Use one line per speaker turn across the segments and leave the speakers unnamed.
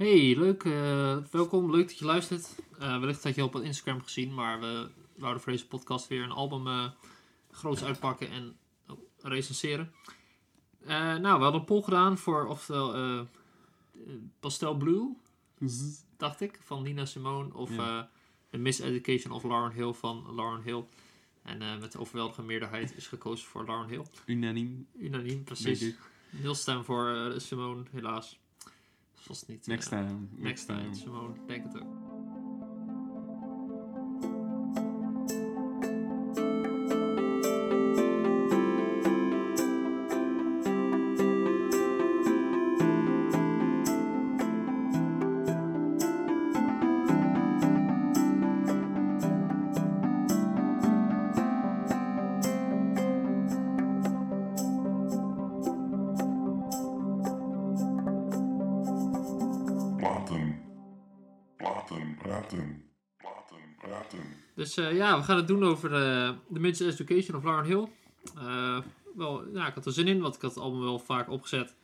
Hey, leuk. eh, welkom. Leuk dat je luistert. Eh, wellicht had je op Instagram gezien, maar we wouden voor deze podcast weer een album eh groots uitpakken en oh, recenseren. Nou, we hadden een poll gedaan voor oftewel Pastel Blue, dacht ik, van Nina Simone. Of
Ja.
The Miseducation of Lauren Hill van Lauren Hill. En met de overweldigende meerderheid is gekozen voor Lauren Hill.
Unaniem.
Unaniem, precies. Nul stem voor Simone, helaas. Zoals het niet.
Next time.
Next time, Simone, denk het ook. Ja, we gaan het doen over de The Midget Education of Lauren Hill. Eh, wel, ja, ik had er zin in, want ik had het album wel vaak opgezet.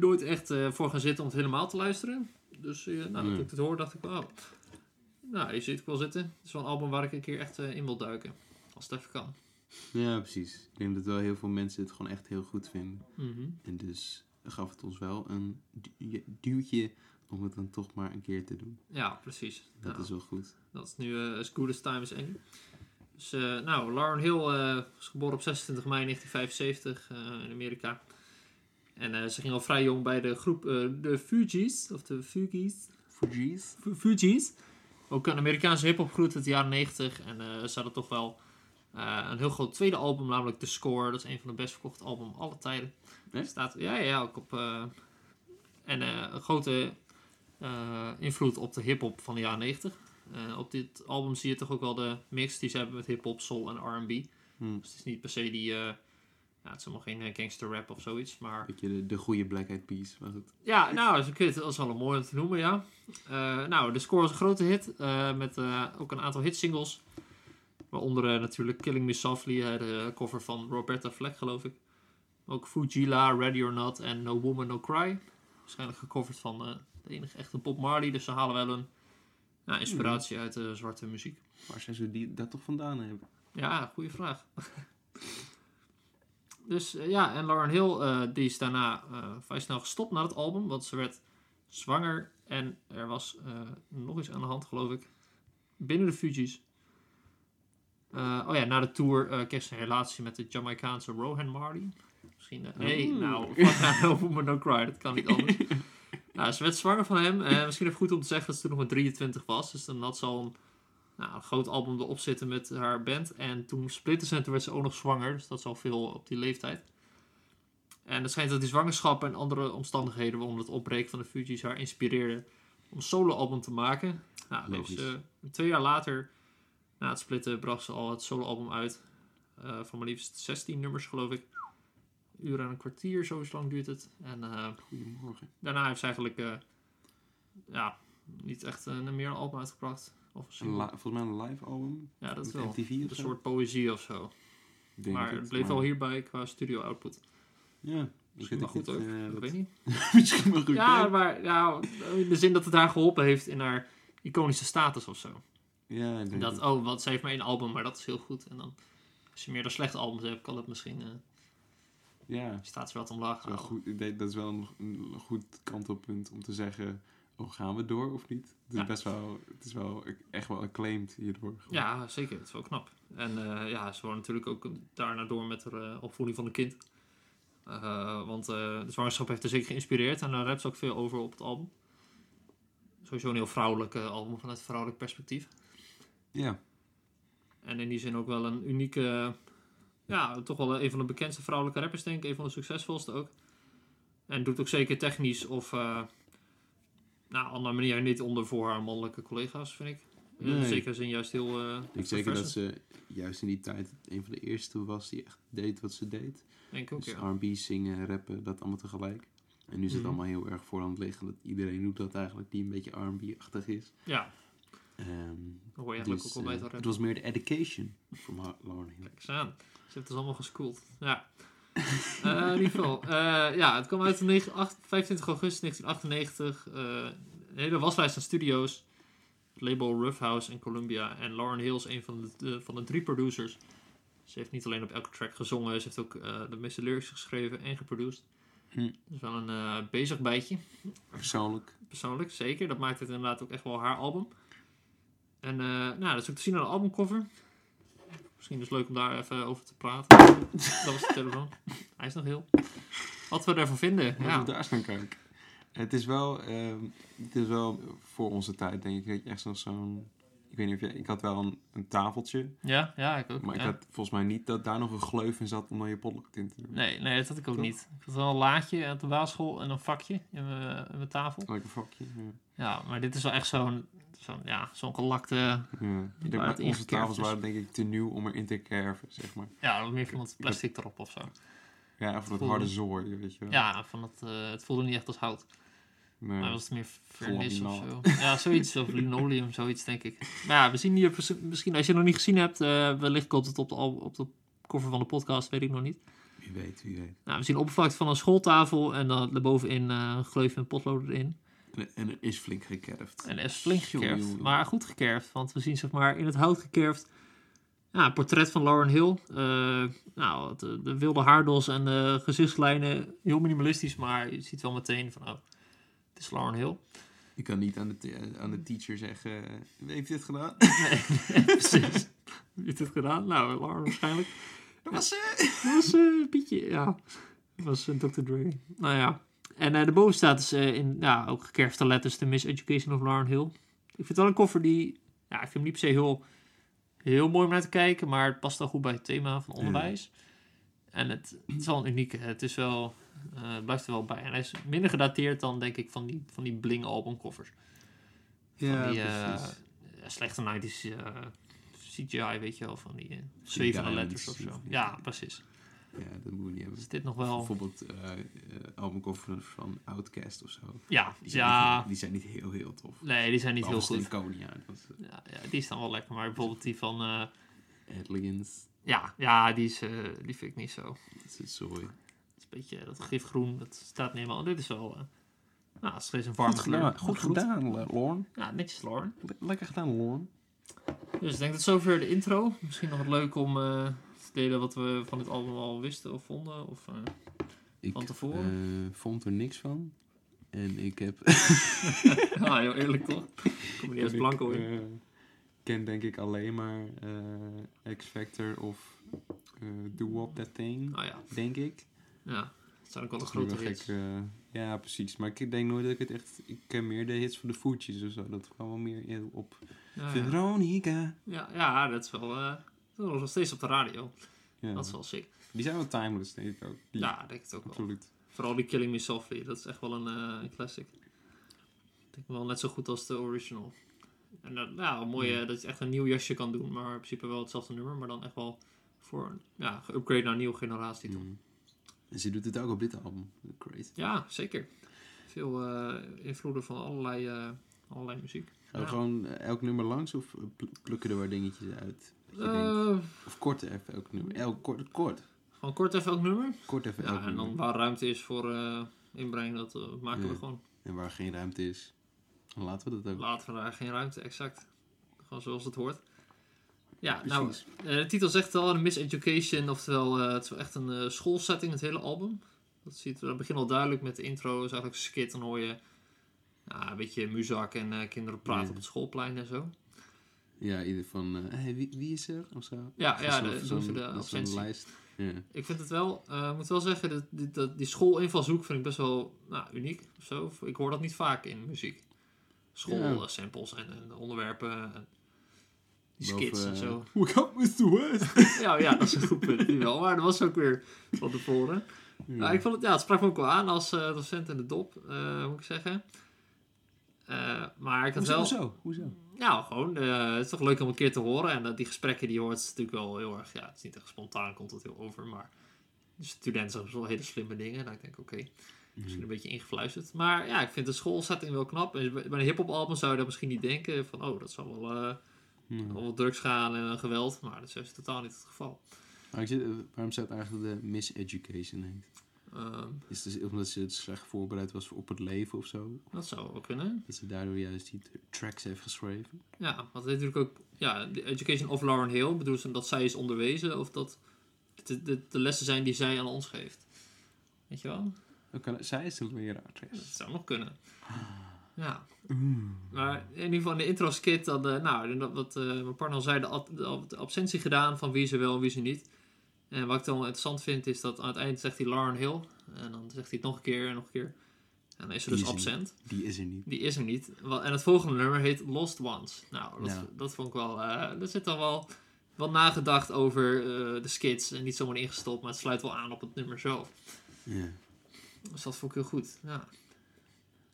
Nooit echt eh, voor gaan zitten om het helemaal te luisteren. Dus eh, nou, toen
Nee.
ik het hoorde, dacht ik, wow. Nou, je ziet ik wel zitten. Het is wel een album waar ik een keer echt eh, in wil duiken. Als het even kan.
Ja, precies. Ik denk dat wel heel veel mensen het gewoon echt heel goed vinden.
Mhm.
En dus gaf het ons wel een du- duwtje om het dan toch maar een keer te doen.
Ja, precies.
Dat
Nou,
is wel goed.
Dat is nu eh, as good as time is. Dus, eh, nou, Lauren Hill eh, is geboren op 26 mei 1975 eh, in Amerika. En ze ging al vrij jong bij de groep de Fugees, of de Fugees.
Fugees?
Fu- Fugees. Ook een Amerikaanse hip-hop groep uit de jaren 90. En ze hadden toch wel een heel groot tweede album, namelijk The Score. Dat is een van de best verkochte albums aller tijden. Staat, ja, ja, ook op. en een grote eh, invloed op de hip-hop van de jaren 90. Eh, op dit album zie je toch ook wel de mix die ze hebben met hip-hop, soul en RB.
Hm.
Dus het is niet per se die. eh, ja, het is helemaal geen gangster rap of zoiets. Maar
Beetje de, de goede Black Eyed Peas. Maar goed.
ja, nou, ik weet, dat is wel een mooi om te noemen, ja. Nou, de score was een grote hit. met ook een aantal hitsingles. Waaronder natuurlijk Killing Me Softly, de cover van Roberta Fleck, geloof ik. Ook Fujila, Ready or Not en No Woman No Cry. Waarschijnlijk gecoverd van de enige echte Bob Marley. Dus ze halen wel een nou, inspiratie uit de zwarte muziek.
Waar zijn ze die, dat toch vandaan hebben?
Ja, goede vraag. dus eh, ja, en Lauren Hill, eh, die is daarna eh, vrij snel gestopt na het album, want ze werd zwanger en er was eh, nog iets aan de hand, geloof ik, binnen de Fugees. Eh, oh ja, na de tour eh, kreeg ze een relatie met de Jamaicaanse Rohan Marley. Misschien, eh, nee, nou, fuck no woman no cry, dat kan niet anders. nou, ze werd zwanger van hem. Eh, misschien even goed om te zeggen dat ze toen nog maar 23 was, dus dan had ze al een nou, een groot album erop zitten met haar band. En toen splitten ze en toen werd ze ook nog zwanger. Dus dat is al veel op die leeftijd. En het schijnt dat die zwangerschap en andere omstandigheden, waaronder het opbreken van de Fugees, haar inspireerden om een solo-album te maken. Nou, dus, twee jaar later, na het splitten, bracht ze al het solo-album uit. Eh, van maar liefst 16 nummers, geloof ik. Uur en een kwartier, zo lang duurt het. En eh,
Goedemorgen.
daarna heeft ze eigenlijk eh, ja, niet echt een meer album uitgebracht. Of een
volgens mij een live album.
Ja, dat wel.
MTV
Een
zo?
soort poëzie of zo.
Denk
maar
het,
het bleef
maar-
wel hierbij qua studio output.
Ja.
Misschien wel goed
niet,
ook.
eh,
ik
wat-
weet niet.
Misschien wel goed.
Ja,
hè?
maar ja, in de zin dat het haar geholpen heeft in haar iconische status of zo.
Ja, ik denk
Dat,
het.
oh, wat, ze heeft maar één album, maar dat is heel goed. En dan, als je meer dan slechte albums hebt, kan het misschien eh
Ja.
status wat omlaag
Dat is goed, dat is wel een, een goed kantelpunt om te zeggen, oh, gaan we door of niet? Het is
Ja.
best wel, het is wel echt wel acclaimed hierdoor. gewoon.
Ja, zeker. Het is wel knap. En eh, ja, ze wordt natuurlijk ook daarna door met de eh, opvoeding van een kind. Eh, want de zwangerschap heeft haar zeker geïnspireerd. En daar rapt ze ook veel over op het album. Sowieso een heel vrouwelijk eh, album vanuit vrouwelijk perspectief.
Ja,
En in die zin ook wel een unieke... Ja, toch wel een van de bekendste vrouwelijke rappers, denk ik. Een van de succesvolste ook. En doet ook zeker technisch of... eh nou, andere manier niet onder voor haar mannelijke collega's, vind ik.
Nee.
zekere zin juist heel... eh,
ik denk zeker dat ze juist in die tijd een van de eerste was die echt deed wat ze deed.
Denk ook,
dus
ja.
R&B, zingen, rappen, dat allemaal tegelijk. En nu is het
Mhm.
allemaal heel erg voorhand liggen dat iedereen doet dat eigenlijk, die een beetje R&B-achtig is.
Ja, dat hoor je eigenlijk
dus,
ook bij
eh,
het
het was meer de education van Lauren Hill.
Kijk eens aan. Ze heeft het allemaal geschoold. Ja. Eh, in ieder geval. eh, ja, het kwam uit op 9 8 25 augustus 1998. eh, een hele waslijst aan studio's. Het label Rough House en Columbia. En Lauren Hill is een van de, van de drie producers. Ze heeft niet alleen op elke track gezongen, ze heeft ook eh, de meeste lyrics geschreven en geproduced.
Hm.
Dus wel een bezig bijtje,
Persoonlijk.
persoonlijk, zeker. Dat maakt het inderdaad ook echt wel haar album. En nou, dat is ook te zien aan de albumcover. Misschien is het leuk om daar even over te praten. dat was de telefoon. Hij is nog heel. Wat we ervan vinden. Ja.
we daar kijken. Het is wel, ehm, het is wel voor onze tijd, denk ik, dat je echt nog zo'n... Ik weet niet of jij... Ik had wel een, een tafeltje,
ja, ja, ik ook.
maar ik had volgens mij niet dat daar nog een gleuf in zat om dan je potlood in te doen.
Nee, nee, dat had ik ook
Toch?
niet. Ik had wel een laadje aan de basisschool en een vakje in mijn, in mijn tafel.
Lekker vakje. Ja.
Ja, maar dit is wel echt zo'n zo'n ja, zo'n gelakte...
Ja. Ik denk, onze tafels waren denk ik te nieuw om erin te kerven, zeg maar.
Ja, meer van het plastic erop of zo.
Ja, of dat
Voelde-
harde zooi, weet je wel.
Ja, van het, eh, het voelde niet echt als hout.
Nee.
Maar was het meer vernis of zo. Ja, zoiets. Of linoleum, zoiets denk ik. Maar ja, we zien hier misschien, als je het nog niet gezien hebt, eh, wellicht komt het op de, op de cover van de podcast, weet ik nog niet.
Wie weet, wie weet.
Nou, we zien oppervlakte van een schooltafel en dan daarbovenin eh een gleuf en potlood erin.
En, en er is flink gekerfd.
En er is flink gekerfd, maar goed gekerfd. Want we zien zeg maar in het hout gekerfd ja, een portret van Lauren Hill. Eh, nou, de, de wilde haardos en de gezichtslijnen, heel minimalistisch, maar je ziet wel meteen van, oh, het is Lauren Hill.
Je kan niet aan de, aan de teacher zeggen, eh, wie heeft dit gedaan?
Nee, precies. Wie heeft dit gedaan? Nou, Lauren waarschijnlijk.
Dat was eh,
Dat was eh Pietje, ja. Dat was eh, Dr. Dre. Nou ja. En eh daarboven staat dus eh, in ja, ook gekerfde letters The Miseducation of Lauren Hill. Ik vind het wel een koffer die... Ja, ik vind hem niet per se heel, heel mooi om naar te kijken, maar het past wel goed bij het thema van onderwijs. En het, het is wel een unieke. Het is wel... eh, het blijft er wel bij. En hij is minder gedateerd dan, denk ik, van die, van die Bling albumkoffers.
Ja,
die,
precies.
slechte 90s eh, CGI, weet je wel, van die eh, zwevende letters of zo.
Ja,
precies.
Ja, dat moet je niet hebben.
Is dit nog wel...
Bijvoorbeeld albumcovers van Outkast of zo.
Ja,
Die zijn,
ja.
niet, heel- die zijn niet heel, heel tof.
Nee, die zijn niet heel goed.
Stankonia, dat eh,
Ja, ja, die is dan wel lekker, maar bijvoorbeeld die van...
Headligans,
ja, ja die, is, die vind ik niet zo.
dat is zooi.
Het is een beetje dat gifgroen, dat staat niet helemaal... Dit is wel... eh nou, het is een warme
Goed
kleur.
goed gedaan, Lorne.
Ja, netjes.
Le- Lekker gedaan, Lorne.
Dus ik denk dat zover de intro. Misschien nog wat leuk om delen wat we van dit album al wisten of vonden. Of, eh,
Ik
Van tevoren?
eh, vond er niks van. En ik heb...
ah, heel eerlijk toch? Kom je niet eens
ik,
blanco in.
eh, ken denk ik alleen maar eh, X Factor of eh Do Wop That Thing,
Ah ja,
denk ik.
ja. Dat zijn ook wel de grote hits.
gek, ja, precies. Maar ik denk nooit dat ik het echt... Ik ken meer de hits van de Fugees of zo. Dat kwam wel meer op
Ja, ja.
Veronica.
Ja, ja, dat is wel... dat is nog steeds op de radio.
Ja.
Dat is wel sick.
Die zijn wel timeless, denk ik ook. Die-
Ja, denk ik het ook wel.
absoluut.
Vooral die Killing Me Softly, dat is echt wel een eh, classic. Ik denk wel net zo goed als de original. En dat, ja, wel mooi eh, dat je echt een nieuw jasje kan doen, maar in principe wel hetzelfde nummer, maar dan echt wel voor een ja, geüpgrade naar een nieuwe generatie toe.
Mm. En ze doet het ook op dit album. Crazy.
Ja, zeker. Veel eh, invloeden van allerlei, allerlei muziek.
Gaan we
Ja.
gewoon elk nummer langs of pl- plukken er waar dingetjes uit? Dat je denkt?
Eh,
Of kort even elk nummer. Elk kort, kort.
gewoon kort even elk nummer.
Kort even elk
Ja, en dan waar ruimte is voor eh inbreng, dat eh, maken we gewoon.
En waar geen ruimte is, dan laten we dat ook.
Laten we daar geen ruimte, exact. Gewoon zoals het hoort. Ja, nou,
Precies.
de titel zegt al, een miseducation, oftewel het is wel echt een schoolsetting, het hele album. Dat ziet dat begint al duidelijk met de intro, is eigenlijk een skit, dan hoor je ja, een beetje muzak en kinderen praten
Ja.
op het schoolplein en zo.
Ja, ieder van, eh, hey, wie, wie is er? Of zo.
Ja, ja, de- de
zo'n lijst. Ja.
Ik vind het wel, eh, ik moet wel zeggen, dat, die, dat, die schoolinvalshoek vind ik best wel nou, uniek of zo. Ik hoor dat niet vaak in muziek. Schoolsamples en, en onderwerpen en die
Boven,
skits en
eh,
zo.
Wake up, Mr. West!
Ja, ja, dat is een goed punt, die wel. Maar dat was ook weer van tevoren. Nou, ik vond het, ja, het sprak me ook wel aan als docent in de dop, moet ik zeggen. Eh, maar ik had
Hoezo?
wel...
Hoezo? Hoezo?
Nou, gewoon, eh, het is toch leuk om een keer te horen. En dat die gesprekken die je hoort, is natuurlijk wel heel erg... Ja, het is niet echt spontaan, komt het heel over. Maar de studenten zeggen wel hele slimme dingen. Dan denk ik, oké, misschien een beetje ingefluisterd. Maar ja, ik vind de schoolsetting wel knap. En bij een hip-hop album zou je dat misschien niet denken. Van, oh, dat zal wel, wat drugs gaan en geweld. Maar dat is juist totaal niet het geval.
Maar ik zit, waarom zou het eigenlijk de miseducation heet?
Ehm,
Is het dus omdat ze het slecht voorbereid was op het leven of zo?
dat zou wel kunnen.
Dat ze daardoor juist die tracks heeft geschreven?
Ja, want het heeft natuurlijk ook... Ja, de education of Lauren Hill. Bedoelen ze dat zij is onderwezen of dat de, de, de lessen zijn die zij aan ons geeft? Weet je wel?
Kan, zij is een leraar.
Dat zou nog kunnen. Ja. Maar in ieder geval in de intro skit, dan, eh, nou, dat, wat eh, mijn partner al zei, de ab- de absentie gedaan van wie ze wel en wie ze niet. En wat ik dan interessant vind, is dat aan het eind zegt hij Lauren Hill. En dan zegt hij het nog een keer en nog een keer. En dan is ze dus
is
absent.
Die is er niet.
Die is er niet. En het volgende nummer heet Lost Ones. Nou, dat, dat vond ik wel... eh er zit dan wel, wel nagedacht over eh, de skits. En niet zomaar ingestopt, maar het sluit wel aan op het nummer zelf.
Ja.
Dus dat vond ik heel goed. Ja.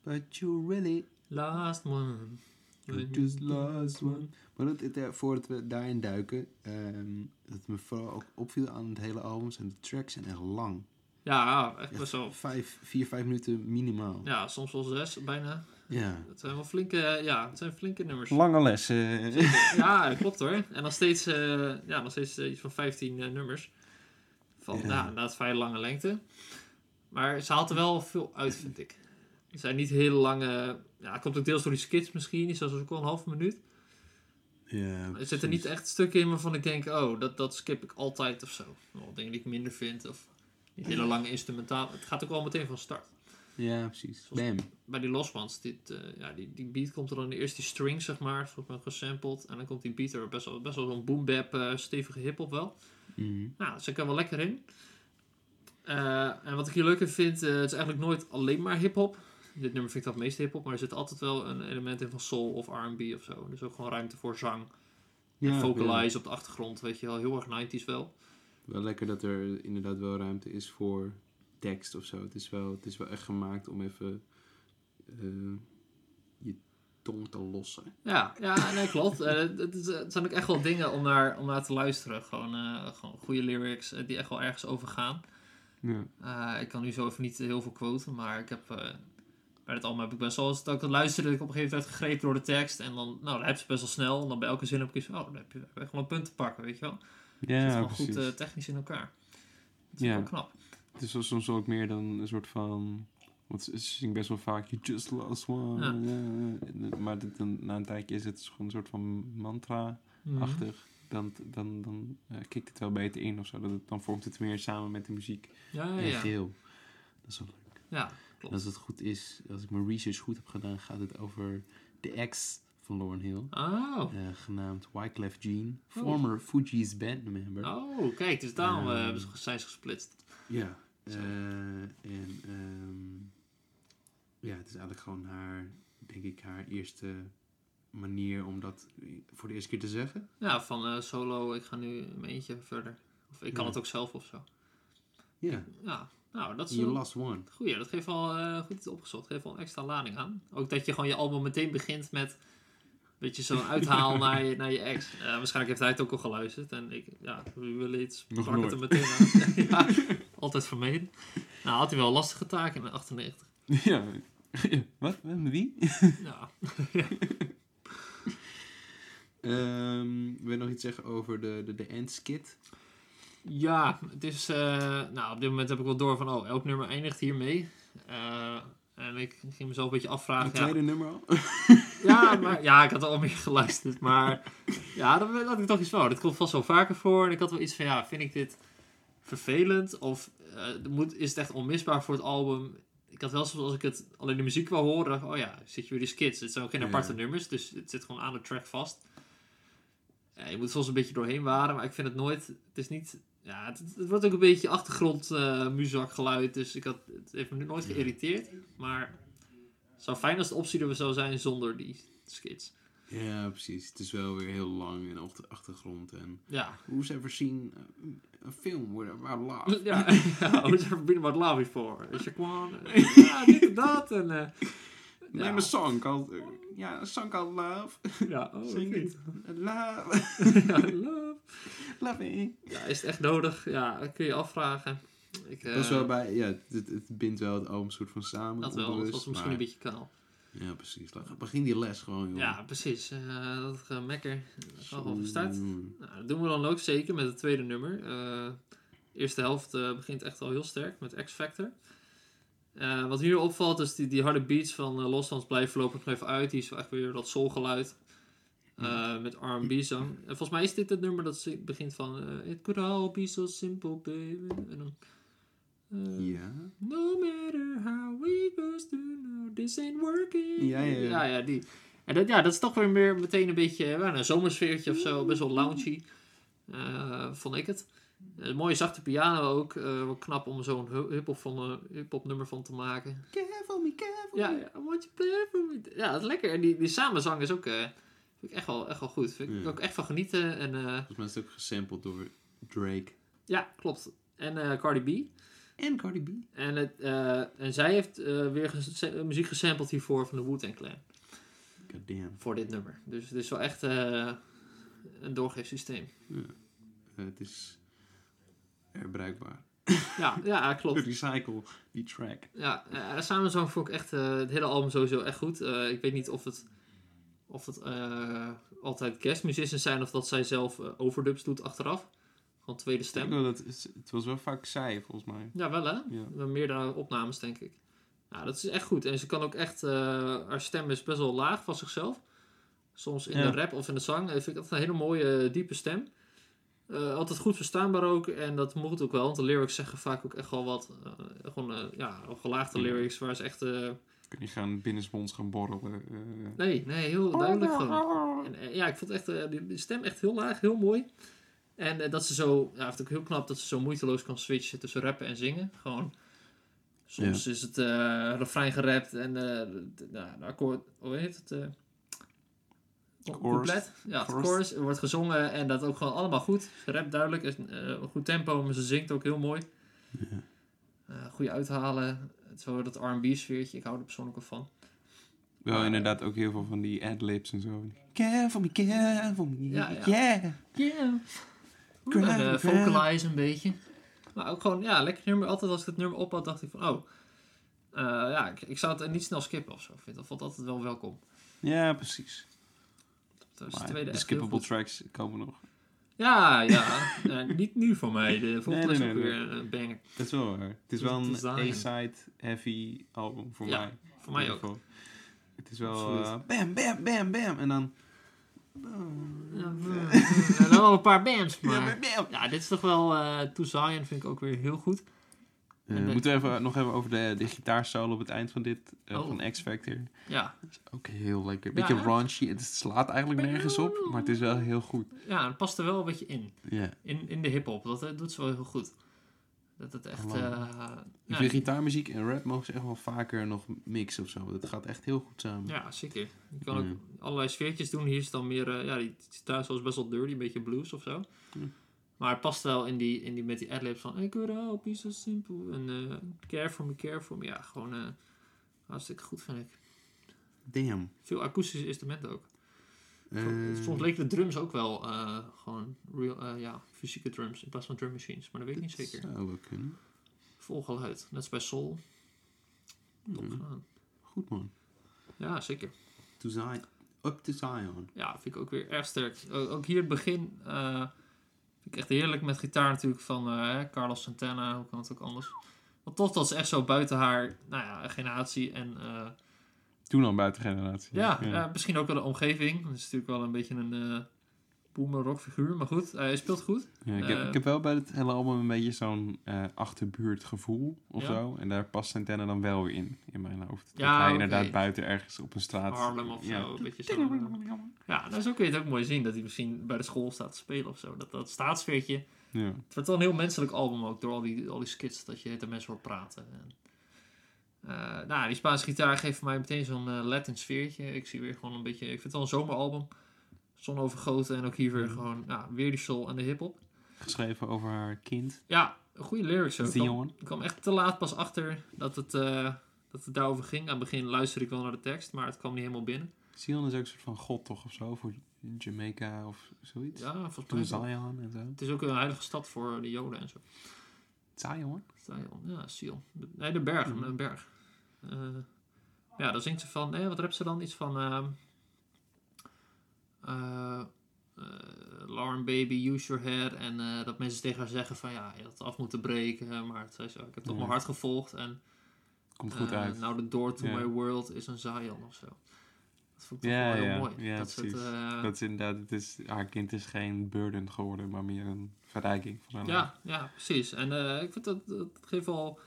But you really
Last one.
you just lost one. Maar dat, het, eh, voordat we daarin duiken, ehm dat me vooral ook opviel aan het hele album, zijn de tracks zijn echt lang.
Ja, echt best wel.
Vijf, vier, vijf minuten minimaal.
Ja, soms wel zes, bijna.
Ja.
Het zijn wel flinke, ja, het zijn flinke nummers.
Lange lessen.
Ja, klopt hoor. En nog steeds, eh, ja, nog steeds eh, iets van 15 eh, nummers. Van,
Ja.
ja, inderdaad vrij lange lengte. Maar ze haalt er wel veel uit, vind ik. Het zijn niet hele lange... Ja, het komt ook deels door die skits misschien. Die is ook wel een halve minuut.
Ja,
Er zitten niet echt stukken in waarvan ik denk... Oh, dat, dat skip ik altijd of zo. Dingen die ik minder vind. Of niet hele lange instrumentaal. Het gaat ook wel meteen van start.
Ja, precies.
Zoals-
Bam.
bij die Lost Ones, dit, eh, ja, die, die beat komt er dan eerst die string, zeg maar, van gesampled. En dan komt die beat er best wel, best wel zo'n boom bap, eh, stevige hip-hop wel.
Mhm.
Nou, ze kan wel lekker in. Eh, en wat ik hier leuk in vind, het is eigenlijk nooit alleen maar hip-hop. Dit nummer vind ik dat het meeste hip-hop, maar er zit altijd wel een element in van soul of RB of zo. Dus ook gewoon ruimte voor zang.
Ja,
en vocalize op de achtergrond, weet je wel, heel erg 90s wel.
Wel lekker dat er inderdaad wel ruimte is voor tekst of zo. Het is wel, het is wel echt gemaakt om even eh, je tong te lossen.
Ja, ja nee, klopt. Eh, het, het is- het zijn ook echt wel dingen om naar, om naar te luisteren. Gewoon, eh, gewoon goede lyrics die echt wel ergens over gaan.
Ja.
Ik kan nu zo even niet heel veel quoten, maar ik heb... eh, bij het album heb ik best wel, als ik het luisterde, dat ik op een gegeven moment gegrepen door de tekst. En dan, nou, dan heb je best wel snel. En dan bij elke zin heb ik iets van, oh, dan heb je echt wel een punt te pakken, weet je wel. Het zit
Ja,
gewoon
precies.
goed eh, technisch in elkaar. Dat is
Ja.
wel knap.
Het is wel soms ook meer dan een soort van... Want ze ze zingt best wel vaak, you just lost one.
Ja.
Ja. Maar dit, dan, na een tijdje is het gewoon een soort van mantra-achtig.
Mhm.
Dan, dan, dan eh, kikt het wel beter in of zo. Dat het, dan vormt het meer samen met de muziek.
Ja, ja, ja.
Dat is wel leuk.
Ja, klopt.
als het goed is, als ik mijn research goed heb gedaan, gaat het over de ex van Lauren Hill.
Oh.
eh, genaamd Wyclef Jean. Former Fuji's bandmember.
Oh, kijk, dus daarom eh,
Ehm.
hebben ze- zijn ze gesplitst.
Ja. Eh, en ehm, ja, het is eigenlijk gewoon haar, denk ik, haar eerste manier om dat voor de eerste keer te zeggen.
Ja, van solo, ik ga nu mijn eentje verder. Of ik kan
Ja.
het ook zelf of zo.
Ja,
Ja, nou, dat is
you
een
last one.
goeie. Dat geeft wel eh, goed iets opgezocht. geeft wel een extra lading aan. Ook dat je gewoon je album meteen begint met beetje zo'n uithaal naar, je, naar je ex. Eh, waarschijnlijk heeft hij het ook al geluisterd. En ik, ja, we willen iets.
Nog
het er
nooit.
meteen aan. ja, altijd vermeden. Nou, had hij wel een lastige taak in de 98.
ja. Wat? Met wie?
Ja,
Ehm wil je nog iets zeggen over de, de, de endskit?
Ja het is... eh, nou, op dit moment heb ik wel door van... Oh, elk nummer eindigt hiermee. Eh en ik ging mezelf een beetje afvragen...
Het
ja,
tweede nummer al?
Ja, maar, ja, ik had al meer geluisterd. Maar ja, dan had ik toch iets van. Dit komt vast wel vaker voor. En ik had wel iets van, ja, vind ik dit vervelend? Of eh, moet, is het echt onmisbaar voor het album? Ik had wel soms, als ik het alleen de muziek wou horen, dacht oh ja, zit je weer die skits. Het zijn ook geen
Ja.
aparte nummers, dus het zit gewoon aan de track vast. Ja, je moet soms een beetje doorheen waren, maar ik vind het nooit, het is niet, ja, het, het wordt ook een beetje achtergrond eh muzakgeluid, dus ik had, het heeft me nu nooit geïrriteerd. Maar het zou fijn als de optie er zou zijn zonder die skits.
Ja, precies. Het is wel weer heel lang en op de achtergrond. En
Ja,
who's ever seen uh, a film with about love?
ja, ja hoe is er binnen wat love before? Is je gewoon, eh, ja, dit en dat. En, eh,
Name
ja.
a song called... uh, a song called Love.
Ja, oh, vind.
it. Love.
ja, love.
Loving.
Ja, is het echt nodig? Ja, dat kun je afvragen. Ik, eh,
Dat is wel bij... Ja, het, het, het bindt wel het album soort van samen.
Dat wel, dat
onbewust,
was misschien
maar-
een beetje kaal.
Ja, precies. Begin die les gewoon, joh.
Ja, precies. Eh, dat. Dat gaat al van
Zo.
start. Nou, dat doen we dan ook zeker met het tweede nummer. Eh, de eerste helft eh, begint echt al heel sterk met X Factor. Eh, wat hier opvalt is die, die harde beats van uh, Loslands blijven voorlopig nog even uit. Die is echt weer dat soulgeluid. eh, met R&B zang. En volgens mij is dit het nummer dat begint van... It could all be so simple, baby. En dan...
Ja.
No matter how we goes to know, this ain't working.
Ja, ja, ja.
ja, ja, die. En dat, ja, dat is toch weer meer meteen een beetje eh, een zomersfeertje of zo. Best wel loungy. vond ik het. Een mooie zachte piano ook. eh wel knap om zo'n hip-hop van, eh, nummer van te maken.
Care for me, care for
Ja,
me.
ja, I want you play for me. Ja, dat is lekker. En die, die samenzang is ook, eh, vind ik echt wel, echt wel goed. Vind ik
Ja.
ook echt van genieten. En eh,
Volgens mij is het ook gesampled door Drake.
ja, klopt. En eh, Cardi B.
En Cardi B.
En, het, eh, en zij heeft eh, weer ges- muziek gesampled hiervoor van de Wu-Tang Clan.
God damn.
Voor dit nummer. Dus het is wel echt eh, een doorgeefsysteem.
Eh, het is herbruikbaar.
Ja, ja, klopt.
Recycle die track.
Ja, uh, samenzang vond ik echt eh, het hele album sowieso echt goed. Eh, ik weet niet of het, of het eh, altijd guest musicians zijn of dat zij zelf eh, overdubs doet achteraf. Gewoon tweede
Ik
stem.
wil dat, het was wel vaak zij, volgens mij.
Ja, wel hè?
Ja.
Wel Meerdere opnames, denk ik. Ja, dat is echt goed. En ze kan ook echt... eh, haar stem is best wel laag van zichzelf. Soms in
Ja.
de rap of in de zang. eh, vind ik dat een hele mooie, eh, diepe stem. Eh, altijd goed verstaanbaar ook. En dat moet ook wel. Want de lyrics zeggen vaak ook echt wel wat... eh, gewoon, eh, ja, gelaagde lyrics. Waar ze echt...
Kun je gaan binnensmonds gaan borrelen.
nee, nee, heel duidelijk gewoon. En, ja, ik vond echt, die, die stem echt heel laag. Heel mooi. En dat ze zo... Ja, vind ik heel knap dat ze zo moeiteloos kan switchen tussen rappen en zingen. Gewoon... Soms is het refrein gerapt en eh, de, nou, de akkoord, hoe heet het? Eh couplet. Ja, het
Chorus.
chorus wordt gezongen en dat ook gewoon allemaal goed. Ze rapt duidelijk, is, eh, een goed tempo, maar ze zingt ook heel mooi. Eh goede uithalen, zo dat R&B sfeertje, ik hou er persoonlijk van.
Wel inderdaad ook heel veel van die adlibs en zo. Care for me, care for me.
Ja, ja.
Yeah.
Yeah. Eh, vocalize een beetje. Maar ook gewoon, ja, lekker nummer. Altijd als ik het nummer op had, dacht ik van, oh. eh, ja, ik, ik zou het niet snel skippen of zo. Ik vind dat vond altijd wel welkom.
Ja, precies.
Dat is de tweede
de skippable tracks komen nog.
Ja, ja. Eh, niet nu voor mij. De volgende
Nee,
is
nee,
ook
nee,
weer een banger.
Dat is wel waar. Het is
Dus
wel een
is.
A-side heavy album voor
Ja,
mij.
Voor mij ook.
geval. Het is wel eh, bam, bam, bam, bam. En dan...
En dan wel een paar bands,
Ja,
maar... dit is toch wel... eh To Zion vind ik ook weer heel goed.
Eh,
En de-
moeten we even, nog even over de, de gitaarsolo op het eind van dit, eh,
Oh.
van X Factor.
Ja,
Ook heel lekker. Beetje
hè?
raunchy. Het slaat eigenlijk nergens op, maar het is wel heel goed.
ja het past er wel een beetje in.
Ja.
In, in de hip-hop. Dat eh, doet ze wel heel goed. Dat het echt... Eh,
Ik
ja,
vind gitaarmuziek en rap mogen ze echt wel vaker nog mixen of zo. Dat gaat echt heel goed samen.
Ja, zeker. Je kan ook allerlei sfeertjes doen. Hier is dan meer, eh, ja, die gitaar is best wel dirty, een beetje blues of zo.
Ja.
Maar het past wel in die, in die, met die adlibs van I could all be so simple. En eh, care for me, care for me. Ja, gewoon eh, hartstikke goed vind ik.
Damn.
Veel akoestische instrumenten ook.
Eh,
Soms leken de drums ook wel gewoon real, ja, fysieke drums in plaats van drum machines. Maar dat weet ik niet
dat
zeker.
Zou wel kunnen.
Vol geluid. Net als bij Soul. Top
Mhm.
gedaan.
Goed man.
Ja, zeker.
To Zion. Up to Zion.
Ja, vind ik ook weer erg sterk. Ook hier het begin vind ik echt heerlijk met gitaar natuurlijk van eh, Carlos Santana. Hoe kan het ook anders? Want tof dat ze echt zo buiten haar nou ja, generatie en eh,
Toen al buiten generatie.
ja, ja, misschien ook wel de omgeving. Dat is natuurlijk wel een beetje een eh boomer rock figuur, maar goed, hij speelt goed.
Ja, ik, heb,
Eh,
ik heb wel bij het hele album een beetje zo'n eh achterbuurt gevoel of
Ja.
zo. En daar past Santana dan wel weer in, in mijn hoofd. Dat hij
oké.
inderdaad buiten ergens op een straat...
Harlem of
ja.
zo, een beetje zo. eh, ja, nou, zo kun je het ook mooi zien, dat hij misschien bij de school staat te spelen of zo. Dat, dat staatsfeertje.
Ja.
Het wordt wel een heel menselijk album ook, door al die, al die skits, dat je de mensen hoort praten. En, eh, nou, die Spaanse gitaar geeft voor mij meteen zo'n eh, Latin sfeertje. Ik zie weer gewoon een beetje, ik vind het wel een zomeralbum. Zon overgoten en ook hier weer
Mhm.
gewoon, ja, weer die soul en de hiphop.
Geschreven over haar kind,
Ja, goede lyrics ook.
Zion.
ik kwam echt te laat pas achter dat het, eh, dat het daarover ging. Aan het begin luisterde ik wel naar de tekst, maar het kwam niet helemaal binnen.
Zion is ook een soort van god toch of zo, voor Jamaica of zoiets.
Ja, volgens mij.
Zion en zo.
Het is ook een heilige stad voor de Joden en zo.
Zion?
Zion, ja, Sion. Nee, de berg,
Mhm.
een berg. Eh, ja, dan zingt ze van, nee, wat rapt ze dan? Iets van, ehm eh, eh, Lauren Baby, use your head. En eh, dat mensen tegen haar zeggen van, ja, je had het af moeten breken. Maar het zei zo, ik heb toch mijn hart gevolgd. En
Komt goed
eh,
uit.
now the door to my world is een Zion of zo. Dat vond ik wel heel mooi.
ja,
dat soort,
precies.
eh,
Dat is inderdaad, het is, haar kind is geen burden geworden, maar meer een verrijking van haar
Ja, ja, precies. En eh, ik vind dat, dat geeft wel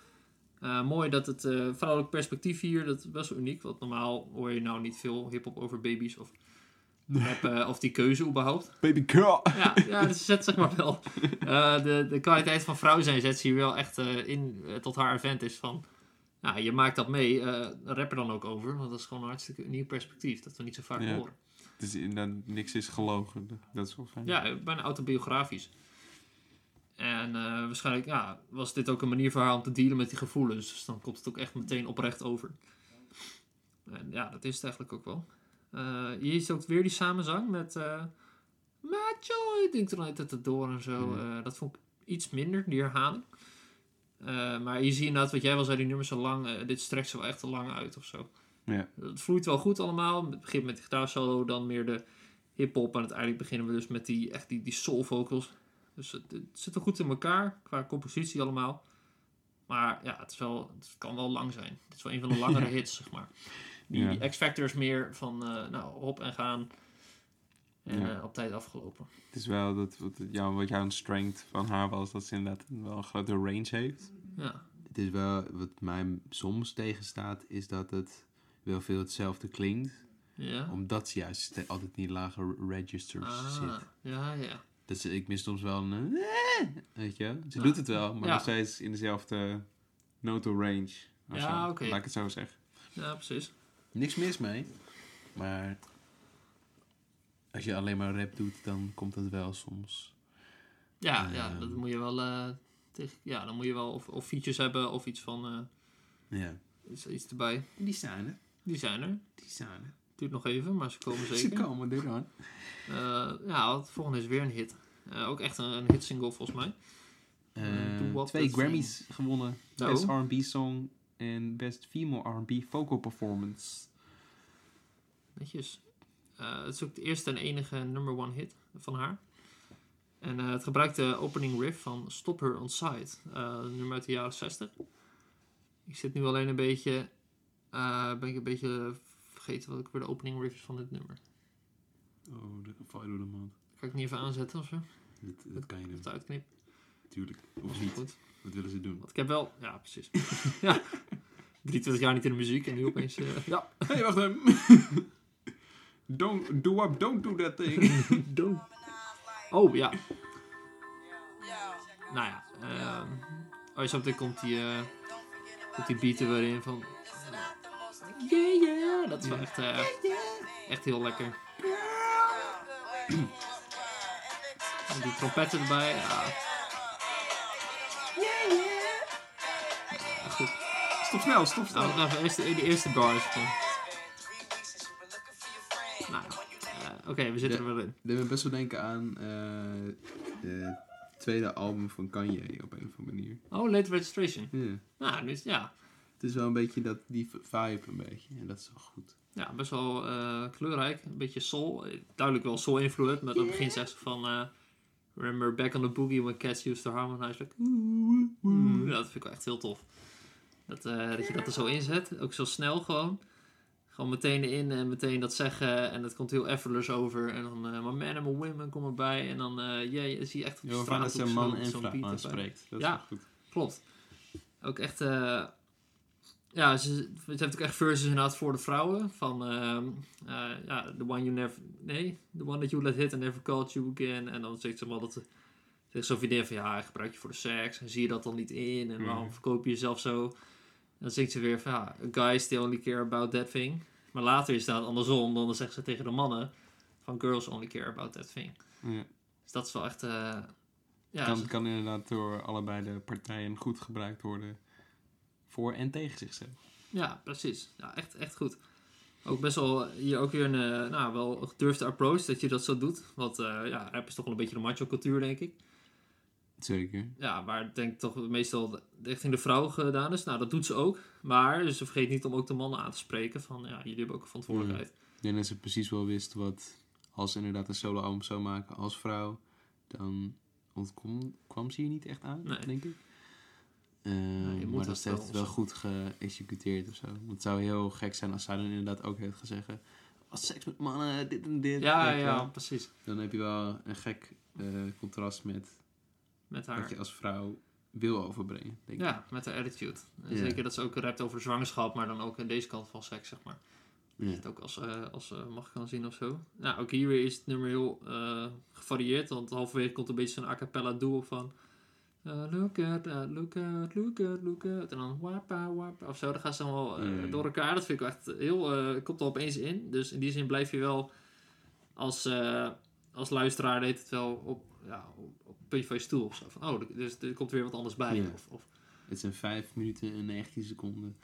eh, mooi dat het eh, vrouwelijk perspectief hier, dat is best wel uniek. Want normaal hoor je nou niet veel hip-hop over baby's of rap, eh, of die keuze überhaupt.
Baby girl!
Ja, ja dus zet zeg maar wel eh, de, de kwaliteit van vrouw zijn zet ze hier wel echt eh, in tot haar advantage van. Ja, je maakt dat mee, rap er dan ook over, want dat is gewoon een hartstikke uniek perspectief dat we niet zo vaak
Ja.
horen.
Dus inderdaad, niks is gelogen. Dat is wel fijn.
Ja, bijna autobiografisch. En waarschijnlijk ja, was dit ook een manier voor haar om te dealen met die gevoelens. Dus dan komt het ook echt meteen oprecht over. En ja, dat is het eigenlijk ook wel. Eh hier is ook weer die samenzang met uh, Macho. Ik denk er altijd het door en zo.
Mhm.
Eh, dat vond ik iets minder, die herhaling. Eh, maar je ziet inderdaad, wat jij wel zei, die nummers zo lang. eh, dit strekt ze wel echt te lang uit of zo.
Ja.
Het vloeit wel goed allemaal. Het begint met de gitaarsolo, dan meer de hip-hop. En uiteindelijk beginnen we dus met die, echt die, die soul vocals. Dus het, het zit wel goed in elkaar, qua compositie allemaal. Maar ja, het, is wel, het kan wel lang zijn. Het is wel een van de langere hits, zeg maar. Die,
Ja.
die X-Factor is meer van, eh, nou, hop en gaan. En
Ja.
eh, op tijd afgelopen.
Het is wel dat wat, jou, wat jouw strength van haar was, dat ze inderdaad wel een grote range heeft.
Ja,
Het is wel, wat mij soms tegenstaat, is dat het wel veel hetzelfde klinkt.
ja.
Omdat ze juist altijd in die lage registers
Ah,
zit.
ja, ja.
Dat ze, ik mis soms wel een... eh, weet je? Ze
Ja.
doet het wel, maar
Ja.
nog steeds in dezelfde noto range.
Ja, oké.
Laat ik het zo zeggen.
Ja, precies.
Niks mis mee. Maar als je alleen maar rap doet, dan komt het wel soms.
Ja, ja
Ehm.
dat moet je wel... eh, tegen, ja, dan moet je wel of, of features hebben of iets van... eh,
Ja.
iets, iets erbij.
Die zijn er.
Die zijn er.
Die zijn er.
Duurt nog even, maar ze komen
Ze
zeker.
komen eraan.
Eh, ja, het volgende is weer een hit. Eh, ook echt een, een hitsingle volgens mij.
Eh, twee Grammys gewonnen.
Oh.
Best R&B Song en Best Female R&B Vocal Performance.
Netjes. Eh, het is ook de eerste en enige number one hit van haar. En eh, het gebruikt de opening riff van Stop Her On Side. eh, nummer uit de jaren 60. Ik zit nu alleen een beetje... ben ik een beetje vergeten wat ik weer de opening riff is van dit nummer.
Oh, dat val je door de mand.
Kan ik niet even aanzetten of zo?
Dat, dat kan je
Of
niet.
het uitknippen?
Natuurlijk. Of niet.
Goed.
Wat willen ze doen?
Want ik heb wel... Ja, precies. ja. 23 jaar niet in de muziek en nu opeens... ja.
Hé, hey, wacht even. don't, do up, don't do that thing.
Don't. Oh, ja. Nou ja. ehm oh, komt die, eh komt die beat er weer in van... Yeah, yeah. Dat is wel echt, eh, echt heel lekker. En die trompetten erbij. Ja. Ja, goed.
stop snel, stop snel.
Nou, nog even eerst de, de eerste bars. Van. Nou, eh, oké, we zitten er wel in.
Dat me best wel denken aan eh de tweede album van Kanye op een of andere manier.
Oh, late registration.
Ja.
Nou, nu is ja,
Het is wel een beetje dat, die vibe een beetje. En dat is wel goed.
ja, best wel eh, kleurrijk. Een beetje soul. Eh, Duidelijk wel soul invloed. Maar dan begint ze echt zo van... eh, Remember back on the boogie when cats used to harmonize. Like. Ja, dat vind ik wel echt heel tof. Dat, eh, dat je dat er zo inzet. Ook zo snel gewoon. Gewoon meteen in en meteen dat zeggen. En dat komt heel effortless over. En dan, eh my man my women komen erbij. En dan, eh ja, je zie je echt op de
Ja,
straat
dat ze
ook
een
zo-
man en
zo'n
vrouw aanspreekt. Dat
Ja.
is goed.
Klopt. Ook echt, eh, ja, ze, ze heeft ook echt verses inderdaad voor de vrouwen. Van, eh, ja, the one you never, nee, the one that you let hit and never called you again. En dan zegt ze wel dat ze, zegt zo'n vriendin van, ja, gebruik je voor de seks. En zie je dat dan niet in? En waarom
Mhm.
verkoop je jezelf zo? Dan zegt ze weer van, ja, guys they only care about that thing. Maar later is dat andersom. Dan zegt ze tegen de mannen van, girls only care about that thing.
Ja.
Dus dat is wel echt, eh, ja,
kan, inderdaad door allebei de partijen goed gebruikt worden. Voor en tegen zichzelf.
Ja, precies. Ja, echt, echt goed. Ook best wel hier ook weer een eh, nou, wel gedurfde approach dat je dat zo doet. Want eh, ja, rap is toch wel een beetje de macho cultuur, denk ik.
Zeker.
Ja, waar ik denk toch meestal richting de vrouw gedaan is. Nou, dat doet ze ook. Maar ze vergeet niet om ook de mannen aan te spreken. Van ja, jullie hebben ook een verantwoordelijkheid.
Ik denk dat ze precies wel wist wat, als ze inderdaad een solo-album zou maken als vrouw, dan ontkom, kwam ze hier niet echt aan,
Nee.
denk ik. Eh,
moet
maar
dat
heeft
wel
het wel goed geëxecuteerd of zo. Want het zou heel gek zijn als zij dan inderdaad ook heeft gezegd, als seks met mannen, dit en dit.
Ja, ja,
wel.
precies.
Dan heb je wel een gek eh, contrast met
Met
wat
haar.
je als vrouw wil overbrengen, denk ik.
Ja, met haar attitude. En. Zeker dat ze ook rapt over zwangerschap, maar dan ook aan deze kant van seks, zeg maar.
Ja.
Dat je het ook als, eh, als eh, mag kan zien of zo. Nou, ook hier weer is het nummer heel eh, gevarieerd. Want halverwege komt een beetje zo'n a cappella duo van... look at that, look at, look at, look at. En dan wapa, wapa. Of zo, dan gaan ze allemaal
Ja.
door elkaar. Dat vind ik echt heel... komt er opeens in. Dus in die zin blijf je wel als, als luisteraar deed het wel op, ja, op, puntje van je stoel of zo. Van, oh, dus er komt weer wat anders bij.
Ja.
Of, of,
Het zijn 5 minuten en 19 seconden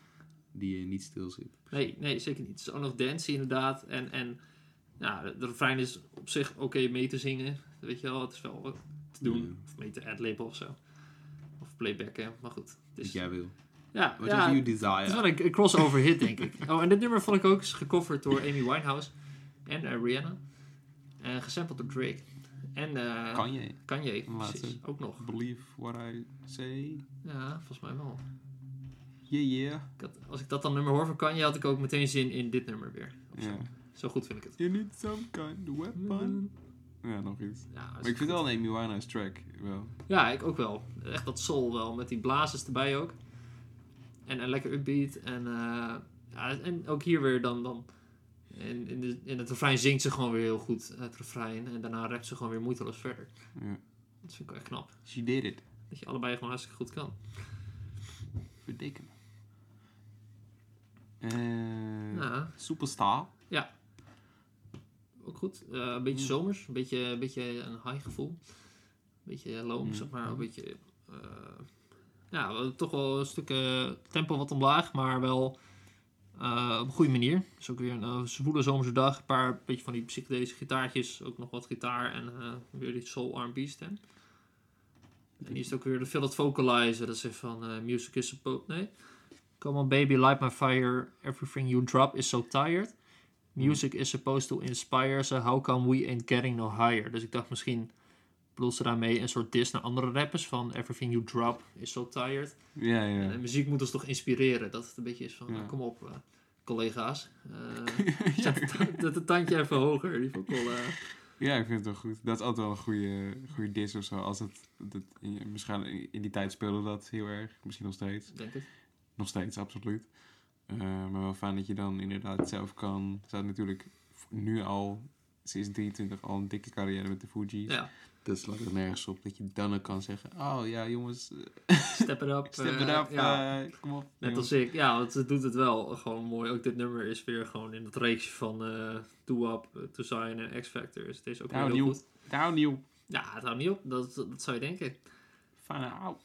die je niet stil zit.
Nee, nee, zeker niet. Het is ook nog dancey inderdaad. En, en ja, de, de refrein is op zich oké mee te zingen. Weet je wel, het is wel wat te doen.
Ja.
Of mee te adlibben of zo. Of playbacken, maar goed.
Wat
is,
jij wil.
ja, ja,
you
het is
desire.
wel een, een crossover hit, denk ik. Oh, en dit nummer vond ik ook is gecoverd door Amy Winehouse en eh, Rihanna. En gesampled door Drake. En eh
Kan je?
Kanye, precies. Ook nog.
Believe what I say.
Ja, volgens mij wel.
Yeah, yeah.
Ik had- als ik dat dan nummer hoor van Kanye, had ik ook meteen zin in dit nummer weer. Zo. Goed vind ik het.
You need some kind of weapon. Ja, nog iets.
Ja,
Maar ik vind wel een Amy Winehouse track. Wel.
Ja, ik ook wel. Echt dat soul wel, met die blazers erbij ook. En een lekker upbeat. En, eh, ja, en ook hier weer dan... dan in, in, de, in het refrein zingt ze gewoon weer heel goed het refrein. En daarna rapt ze gewoon weer moeiteloos verder.
Ja.
Dat vind ik wel echt knap.
She did it.
Dat je allebei gewoon hartstikke goed kan.
Verdikken. Eh
Ja,
Superstar.
ook goed. Eh, een beetje zomers. Een beetje, een beetje een high gevoel. Een beetje loom,
Mm.
zeg maar. Een beetje... eh, ja, toch wel een stuk tempo wat omlaag, maar wel eh, op een goede manier. Dus ook weer een eh, zwoele zomerse dag. Een paar beetje van die psychedelische gitaartjes. Ook nog wat gitaar en eh, weer die soul R&B stem. En hier is het ook weer de It Vocalizer. Dat is van Music is supposed... Nee. Come on baby, light my fire. Everything you drop is so tired. Music is supposed to inspire. So how come we ain't getting no higher? Dus ik dacht misschien ze daarmee een soort diss naar andere rappers. Van everything you drop is so tired.
Ja, ja.
En muziek moet ons toch inspireren. Dat het een beetje is van,
Ja.
nou, kom op, eh, collega's. Eh, zet het- zet het tandje even hoger. Die eh,
Ja, ik vind het wel goed. Dat is altijd wel een goede, goede diss of zo. Als het, dat, in, misschien in die tijd speelde dat heel erg. Misschien nog steeds.
denk ik.
Nog steeds, absoluut. Eh, maar wel fijn dat je dan inderdaad zelf kan. Ze had natuurlijk nu al, sinds 23, al een dikke carrière met de Fuji's.
Ja,
Dat slaat er nergens op dat je dan ook kan zeggen: Oh ja, jongens, eh,
step it up.
step
eh,
it up,
ja.
eh, kom op.
Net
jongens.
als ik. Ja, want het doet het wel gewoon mooi. Ook dit nummer is weer gewoon in het reeksje van eh Do Up, uh, To Sign en X Factor. Dus het is ook heel
nieuw.
goed.
Nou, nieuw.
Ja, het houdt niet op. Dat, dat zou je denken.
Fijne au.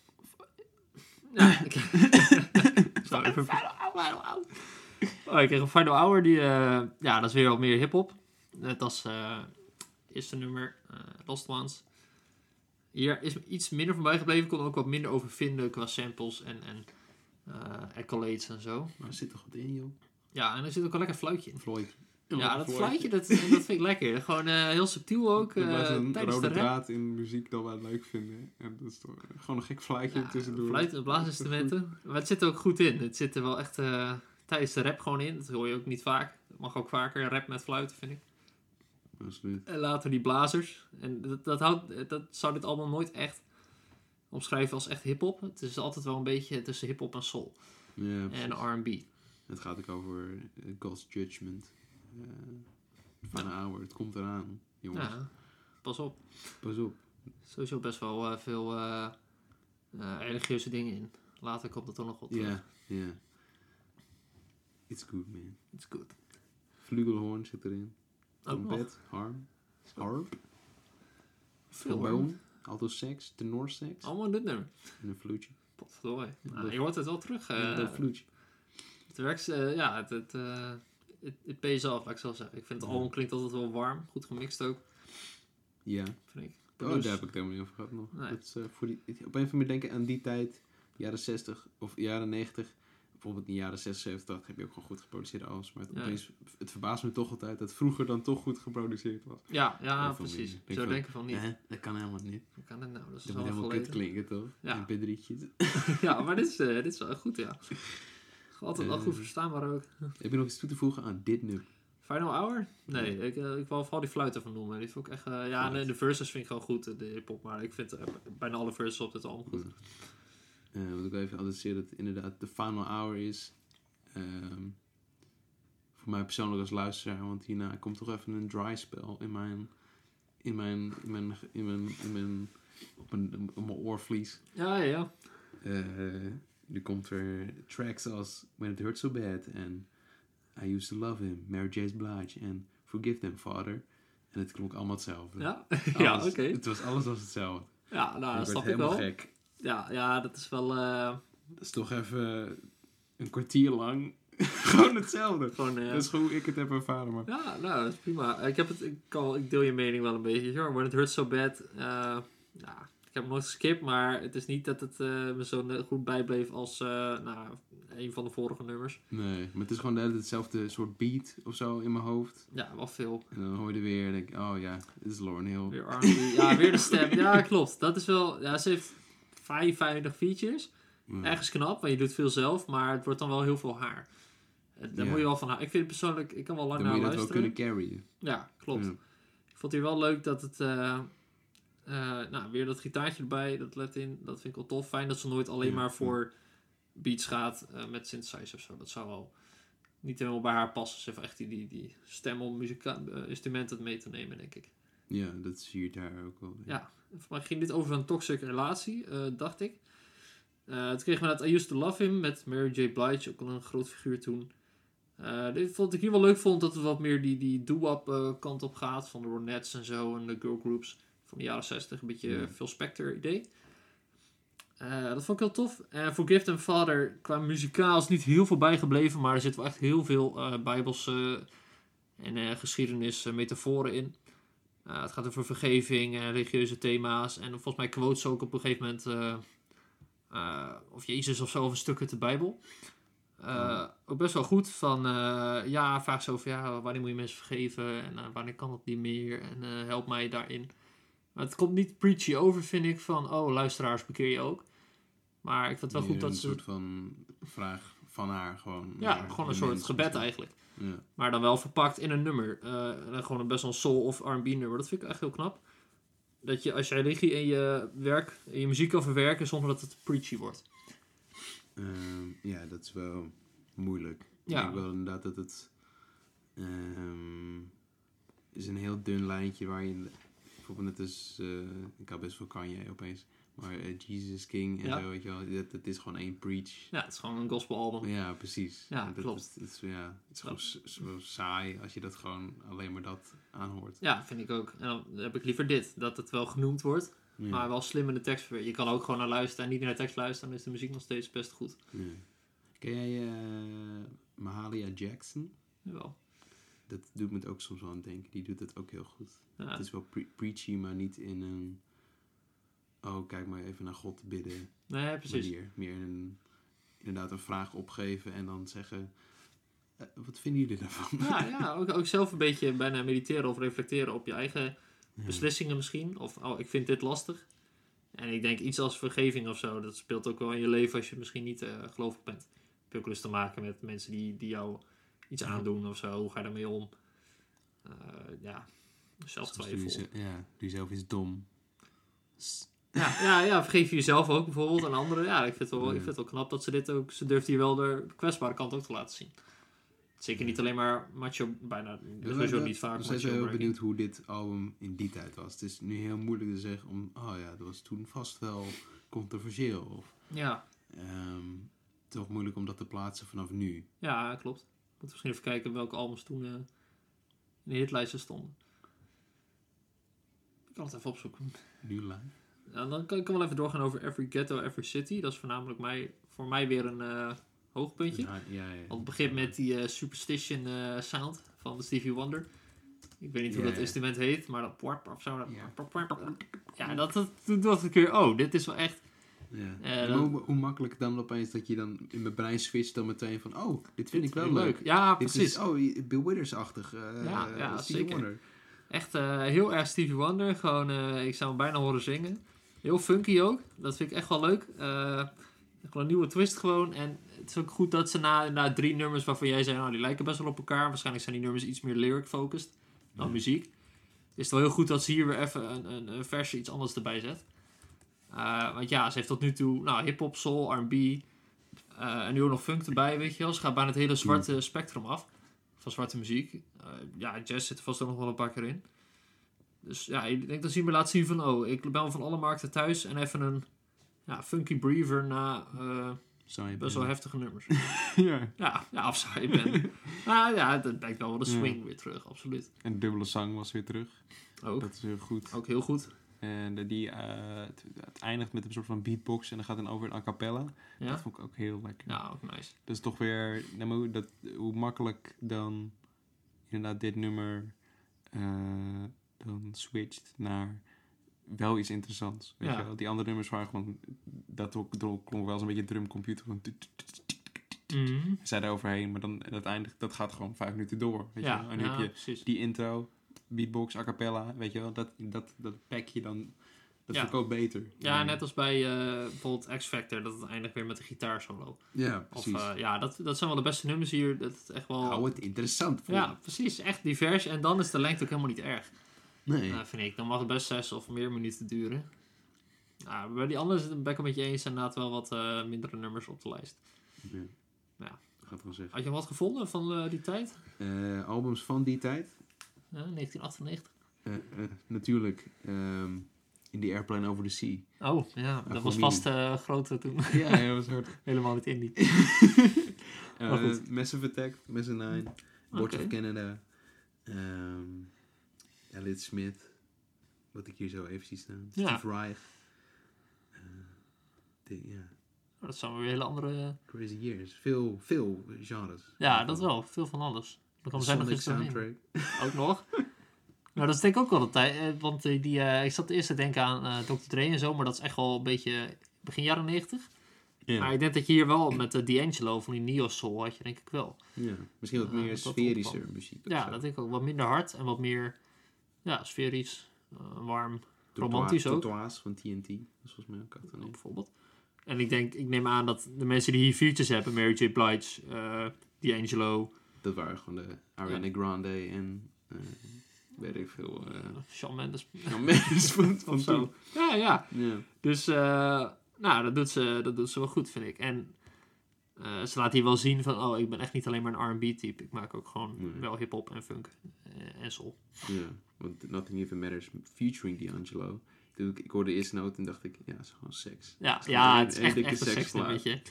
Ja, ik... Zo, even... Oh, ik kreeg een Final Hour. Die, ja, dat is weer wat meer hip-hop. Net als eh eerste nummer, Lost Ones. Hier is iets minder van bijgebleven. Ik kon er ook wat minder over vinden qua samples en, en eh, accolades en zo.
Maar er zit toch wat in, joh?
Ja, en er zit ook een lekker fluitje in.
Floyd.
Ja, dat fluitje, dat, dat vind ik lekker. Gewoon eh, heel subtiel ook.
Dat was
eh
een
tijdens de
rode
rap.
draad in muziek dat wij leuk vinden. En dat is toch gewoon een gek fluitje
Ja,
tussendoor.
Fluit en blaasinstrumenten. Maar het zit er ook goed in. Het zit er wel echt eh, tijdens de rap gewoon in. Dat hoor je ook niet vaak. Dat mag ook vaker, rap met fluiten, vind ik.
Absoluut.
En later die blazers. En dat, dat, houdt, dat zou dit allemaal nooit echt omschrijven als echt hip-hop. Het is altijd wel een beetje tussen hip-hop en soul.
Ja,
En. RB.
Het gaat ook over eh, God's judgment. eh, van een hour. Het komt eraan, jongens.
Ja, pas op.
Pas op.
Sowieso best wel eh, veel religieuze dingen in. Later komt het er nog wat terug.
Ja, ja. It's good, man.
It's good.
Vlugelhoorn zit erin. Trompet, harm, harp,
Veel
trombone, alto sax, tenor sax
Allemaal dit nummer.
en een fluitje.
Potverdorie. Nou, je hoort het wel terug. eh,
Ja, dat fluitje.
Het werkt, eh, ja, het, het, eh, het, het pays off, laat ik zo zeggen. Ik vind het album klinkt altijd wel warm, goed gemixt ook,
Ja,
vind ik.
Oh, daar heb ik het helemaal niet over gehad nog.
Nee.
Dat is, eh, voor die, op een of andere manier denken aan die tijd, jaren 60 of jaren 90. Bijvoorbeeld in de jaren 60, 70, 80 heb je ook gewoon goed geproduceerde albums. Maar het,
Ja.
opeens, het verbaast me toch altijd dat vroeger dan toch goed geproduceerd was.
Ja, ja, precies. Ik
denk
denken van niet.
Dat kan helemaal niet.
Hoe kan dat nou? Dat is
Dat moet helemaal kut klinken, toch?
Ja.
Een p3'tje.
ja, maar dit is, eh, dit is wel goed, ja. Altijd wel
Eh.
goed verstaanbaar ook.
Heb je nog iets toe te voegen aan dit nummer?
Final Hour? Nee, ik, eh, ik wou vooral die fluiten van noemen. Die vond ik echt... ja, de, de verses vind ik gewoon goed, de hip-hop. Maar ik vind bijna alle verses op dit album goed.
Eh, wat ik wel even adresseer dat het inderdaad de final hour is. Ehm, voor mij persoonlijk als luisteraar, want hierna komt toch even een dry spell in mijn, in mijn, in mijn, in mijn, in mijn, op mijn, op mijn oorvlies.
Ja, ja, ja.
Eh, nu komt er tracks als When It Hurts So Bad en I Used To Love Him, Mary J. Blige en Forgive Them Father. En het klonk allemaal hetzelfde.
Ja, ja oké.
Het was alles was hetzelfde.
Ja, nou, dat snap ik
helemaal
wel.
gek.
Ja, ja, dat is wel eh,
Dat is toch even een kwartier lang gewoon hetzelfde.
gewoon... eh,
Dat is hoe ik het heb ervaren. Maar...
Ja, nou, dat is prima. Ik, heb het, ik, kan, ik deel je mening wel een beetje. Hoor. When it hurts so bad. eh, ja, ik heb hem nooit geskipt, maar het is niet dat het eh, me zo net goed bijbleef als eh, nou, een van de vorige nummers.
Nee, maar het is gewoon de hele tijd hetzelfde soort beat of zo in mijn hoofd.
Ja, wel veel.
En dan hoor je er weer en denk ik, oh ja, dit is Lauren Hill.
Weer R&B. ja, weer de stem. Ja, klopt. Dat is wel... Ja, ze heeft 55 features.
Ja.
Ergens knap, want je doet veel zelf, maar het wordt dan wel heel veel haar. Eh, Daar moet je wel van houden. Ik vind het persoonlijk... Ik kan wel lang
Dan moet
naar
je dat wel
luisteren.
kunnen carryen.
Ja, klopt.
Ja.
Ik vond hier wel leuk dat het... eh, eh, nou, weer dat gitaartje erbij, dat let in. Dat vind ik wel tof. Fijn dat ze nooit alleen
Ja,
maar voor beats gaat met synthesizer of zo. Dat zou wel niet helemaal bij haar passen. Ze heeft echt die, die, die stem om muzika- instrumenten mee te nemen, denk ik.
Ja, dat siert daar ook wel.
Ja. Voor mij ging dit over een toxic relatie, eh, dacht ik. Eh toen kregen we dat I Used To Love Him met Mary J. Blige, ook al een groot figuur toen. Eh, dit vond ik hier wel leuk vond, dat het wat meer die, die eh, kant op gaat. Van de Ronettes en zo en de girl groups van de jaren 60. Een beetje
Ja.
veel Spectre idee. Dat vond ik heel tof. En Forgive Them Father, qua muzikaal is niet heel veel bijgebleven. Maar er zit wel echt heel veel eh bijbelse en geschiedenis metaforen in. Uh, het gaat over vergeving en religieuze thema's. En volgens mij quotes ook op een gegeven moment. eh, eh, of Jezus of zo, of een stuk uit de Bijbel. Uh, ook best wel goed. Van ja, vaak zo van ja, wanneer moet je mensen vergeven en wanneer kan dat niet meer en help mij daarin. Maar het komt niet preachy over, vind ik. Van oh, luisteraars, bekeer je ook. Maar ik vind het wel goed dat
een
ze.
soort van vraag van haar gewoon.
Ja, gewoon een soort gebed
misschien.
eigenlijk.
Ja.
Maar dan wel verpakt in een nummer. Eh, en gewoon een best wel een soul of R&B nummer. Dat vind ik echt heel knap. Dat je als je religie in je werk, in je muziek kan verwerken zonder dat het preachy wordt.
Ehm, ja, dat is wel moeilijk.
Ja.
Ik denk wel inderdaad dat het ehm, is een heel dun lijntje waar je bijvoorbeeld net als eh, ik had best veel Kanye opeens, maar eh, Jesus King en
Ja.
zo weet je wel, dat, dat is gewoon één preach.
Ja, het is gewoon een gospelalbum.
Ja, precies.
Ja,
dat
klopt.
Het is, ja, het is gewoon zo saai als je dat gewoon alleen maar dat aanhoort.
Ja, vind ik ook. En dan heb ik liever dit. Dat het wel genoemd wordt,
Ja.
maar wel slim in de tekst. Je kan ook gewoon naar luisteren en niet naar de tekst luisteren. Dan is de muziek nog steeds best goed.
Ja. Ken jij eh, Mahalia Jackson?
Jawel.
Dat doet me het ook soms wel aan het denken. Die doet het ook heel goed. Het is wel pre- preachy, maar niet in een... Oh, kijk maar even naar God bidden
nee, precies.
manier. Meer een, inderdaad een vraag opgeven en dan zeggen... eh, wat vinden jullie daarvan?
Ja, ja ook, ook zelf een beetje bijna mediteren of reflecteren op je eigen
Ja.
beslissingen misschien. Of, oh, ik vind dit lastig. En ik denk iets als vergeving of zo, dat speelt ook wel in je leven als je misschien niet eh gelovig bent. Heb je ook te maken met mensen die, die jou iets aandoen of zo. Hoe ga je daarmee om? Eh, ja, zelftwijfel.
ze- ja, doe zelf iets dom.
Ja, ja, ja, vergeef je jezelf ook bijvoorbeeld aan anderen. Ja, ik vind, het wel, ik vind het wel knap dat ze dit ook... Ze durft hier wel de kwetsbare kant ook te laten zien. Zeker niet alleen maar macho, bijna sowieso niet vaak
zo
macho
heel benieuwd hoe dit album in die tijd was. Het is nu heel moeilijk te zeggen om... Oh ja, dat was toen vast wel controversieel. Of
Ja,
ehm, toch moeilijk om dat te plaatsen vanaf nu.
ja, klopt. Moet misschien even kijken welke albums toen eh, in de hitlijsten stonden. Ik kan het even opzoeken.
Nu live.
Ja, dan kan ik wel even doorgaan over Every Ghetto, Every City. Dat is voornamelijk mij, voor mij weer een eh, hoogpuntje.
Ja, ja, ja.
Want het begint met die eh, Superstition eh, sound van Stevie Wonder. Ik weet niet hoe dat instrument heet, maar dat pwap of zo. dat-
Ja.
ja, dat, dat, toen dacht ik weer, oh, dit is wel echt...
Ja. Hoe, hoe makkelijk dan opeens dat je dan in mijn brein switcht dan meteen van, oh, dit vind ik wel
leuk.
leuk.
Ja,
Dit
precies.
is, oh, Bill Withers-achtig.
Ja, ja,
Stevie
zeker.
Wonder.
Echt heel erg Stevie Wonder. Gewoon, ik zou hem bijna horen zingen. Heel funky ook. Dat vind ik echt wel leuk. Eh, gewoon een nieuwe twist gewoon. En het is ook goed dat ze na, na drie nummers waarvan jij zei, nou die lijken best wel op elkaar. Waarschijnlijk zijn die nummers iets meer lyric-focused dan
Ja.
muziek. Is het wel heel goed dat ze hier weer even een, een, een versje iets anders erbij zet. Eh, want ja, ze heeft tot nu toe nou, hip-hop, soul, RB. eh, en nu ook nog funk erbij, weet je wel. Ze gaat bijna het hele zwarte spectrum af van zwarte muziek. Eh, ja, jazz zit er vast ook nog wel een paar keer in. Dus ja, ik denk dat ze me laat zien van, oh, ik ben van alle markten thuis en even een ja, funky breather na eh, best wel heftige nummers.
ja.
ja, ja, of ben. nou ja, dat brengt wel wel de swing weer terug, absoluut.
En de dubbele zang was weer terug.
Ook,
Dat is heel goed.
ook heel goed.
En de- die, eh, het, het eindigt met een soort van beatbox en dan gaat dan over een a cappella.
Ja,
Dat vond ik ook heel lekker.
ja ook nice.
Dat is toch weer, nou, hoe, dat, hoe makkelijk dan inderdaad dit nummer eh, dan switcht naar wel iets interessants. Weet
Ja.
je wel? Die andere nummers waren gewoon, dat klonk wel eens een beetje drumcomputer. Tut.
Mhm.
zij eroverheen, maar dan dat eindigt, dat gaat gewoon vijf minuten door. Weet je wel? En heb je
precies.
die intro, beatbox, a cappella, weet je wel, dat, dat, dat pack je dan, dat
Ja.
ook beter.
Ja, net als bij eh, bijvoorbeeld X Factor, dat het eindigt weer met een gitaarsolo.
Ja,
Of
precies.
eh, ja, dat, dat zijn wel de beste nummers hier. Dat is echt wel.
Hou het interessant voor.
Ja, precies. Echt divers. En dan is de lengte ook helemaal niet erg.
Nee.
Nou, vind ik. Dan mag het best zes of meer minuten duren. Ja, bij die andere ben ik het met je eens. Inderdaad wel wat eh, mindere nummers op de lijst.
Ja.
Ja.
Dat gaat wel zeggen.
Had je wat gevonden van eh, die tijd?
Eh, albums van die tijd.
Ja, 1998.
Eh, eh, natuurlijk. ehm, in the Airplane Over the Sea.
Oh, ja. Dat was vast eh grote toen.
ja, dat was hard.
Helemaal niet indie.
Massive Attack, Massive Nine, Boards
Oké.
of Canada, ehm Elliot Smith, wat ik hier zo even zie staan,
Ja.
Steve Reich. Eh, de- ja,
Dat zijn weer hele andere...
crazy years. Veel, veel genres.
Ja, dat wel. Veel van alles. Dan kan zijn nog iets
soundtrack.
Ook nog. Nou, dat is denk ik ook wel de tijd. eh, Want eh, die, eh, ik zat eerst te denken aan eh Dr. Dre en zo, maar dat is echt wel een beetje begin jaren 90.
Ja.
Maar ik denk dat je hier wel met de D'Angelo van die Neo Soul had je denk ik wel.
ja, misschien wat meer
opvalt.
muziek.
Ja,
zo.
dat denk ik ook. Wat minder hard en wat meer ja, sferisch, eh, warm romantisch ook.
Tortoise van TNT. Dat is volgens mij ook achter. nee.
bijvoorbeeld. En ik denk, ik neem aan dat de mensen die hier features hebben, Mary J. Blige, eh D'Angelo,
Dat waren gewoon de Ariana Grande en eh, weet ik veel. eh
Shawn Mendes
Shawn Mendes van, van
zo. Ja, ja.
Ja.
Dus, nou, dat doet, ze, dat doet ze wel goed, vind ik. En eh, ze laat hier wel zien van, oh, ik ben echt niet alleen maar een R&B-type. Ik maak ook gewoon
Nee.
wel hip-hop en funk eh, en soul.
Ja, want Nothing Even Matters featuring D'Angelo. Toen ik, hoorde de eerste noot en dacht ik, ja, het is gewoon seks.
Ja,
Het is
ja het is
een-
echt, echt een seksnummertje.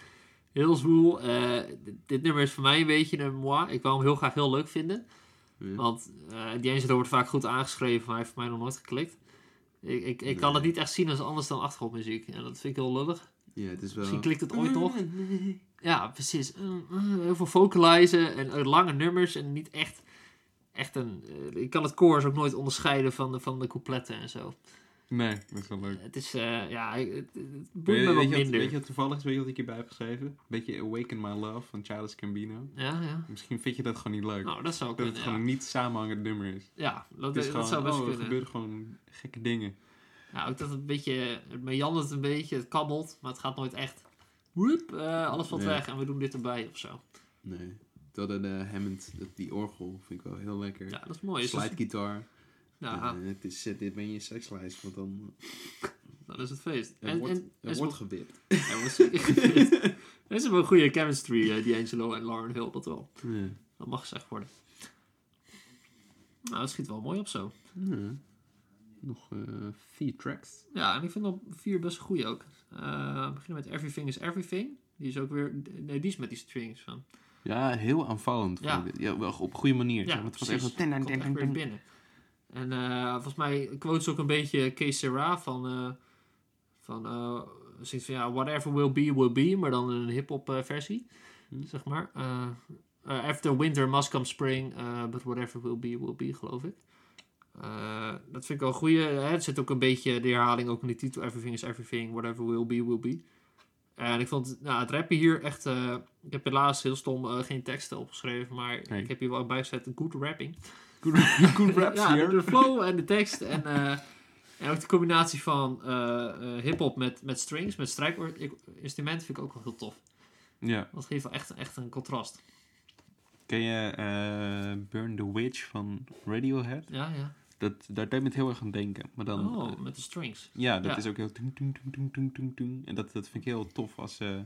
Heel zwoel. Eh, dit, nummer is voor mij een beetje een moi. Ik wou hem heel graag heel leuk vinden.
Ja.
Want uh, D'Angelo wordt vaak goed aangeschreven, maar hij heeft voor mij nog nooit geklikt. Ik, ik, ik kan het niet echt zien als anders dan achtergrondmuziek. En dat vind ik heel lullig.
Ja, het is wel...
Misschien klikt het ooit.
Nee.
Ja, precies. Uh, uh, heel veel vocalizen en uh, lange nummers en niet echt, echt een... ik kan het chorus ook nooit onderscheiden van de, van de coupletten en zo.
Nee, dat is wel leuk.
Het is, uh, ja, het, boeit me wat minder.
weet je wat toevallig is? Weet je wat ik hierbij heb geschreven? Een beetje Awaken My Love van Childish Gambino.
Ja, ja.
Misschien vind je dat gewoon niet leuk.
Nou, dat zou
dat
kunnen,
het
ja.
gewoon niet samenhangend nummer is.
Ja, dat,
is
dat
gewoon,
zou best
oh, er
kunnen.
gebeuren gewoon gekke dingen.
Ja, ook dat het een beetje, het meandert een beetje, het kabbelt, maar het gaat nooit echt, woep, uh, alles valt weg en we doen dit erbij of zo.
Nee. Terwijl de Hammond, dat- die orgel, vind ik wel heel lekker.
Ja, dat is mooi. Is dus-
Slidegitaar.
ja,
Eh, het is, zet dit bij je sekslijst, want dan
dat is het feest.
er
En,
wordt,
en,
er
en
wordt gewipt.
er wordt. Er is wel een goede chemistry, uh, D'Angelo en Lauren Hill, dat wel.
Ja.
Dat mag gezegd worden. Nou, het schiet wel mooi op zo.
Ja. Nog eh, vier tracks.
Ja, en ik vind al vier best goed ook. We beginnen met Everything is Everything. Die is ook weer, nee, die is met die strings van.
Ja, heel aanvallend.
Ja.
ja wel op goede manier.
Ja,
het was echt zo...
Echt weer binnen. En eh, volgens mij quote ze ook een beetje Kees Serra van, eh van zingt van ja, whatever will be, will be, maar dan een hip-hop versie,
Hm.
zeg maar. After winter must come spring, but whatever will be, will be, geloof ik. Eh, dat vind ik wel een goeie. Hè? Het zit ook een beetje de herhaling ook in de titel. Everything is everything, whatever will be, will be. En ik vond nou, het rappen hier echt... eh, ik heb helaas heel stom eh, geen teksten opgeschreven, maar ik heb hier wel bij gezet good rapping.
Good, good raps
ja,
hier.
de flow en de tekst en, en ook de combinatie van hip-hop met, met strings, met strijkinstrumenten vind ik ook wel heel tof.
Ja.
Dat geeft wel echt, echt een contrast.
Ken je Burn the Witch van Radiohead?
Ja, ja.
Dat, daar deed me het heel erg aan denken. Maar dan,
oh,
eh,
met de strings.
ja, dat
ja.
is ook heel... En dat, dat vind ik heel tof als eh, eh,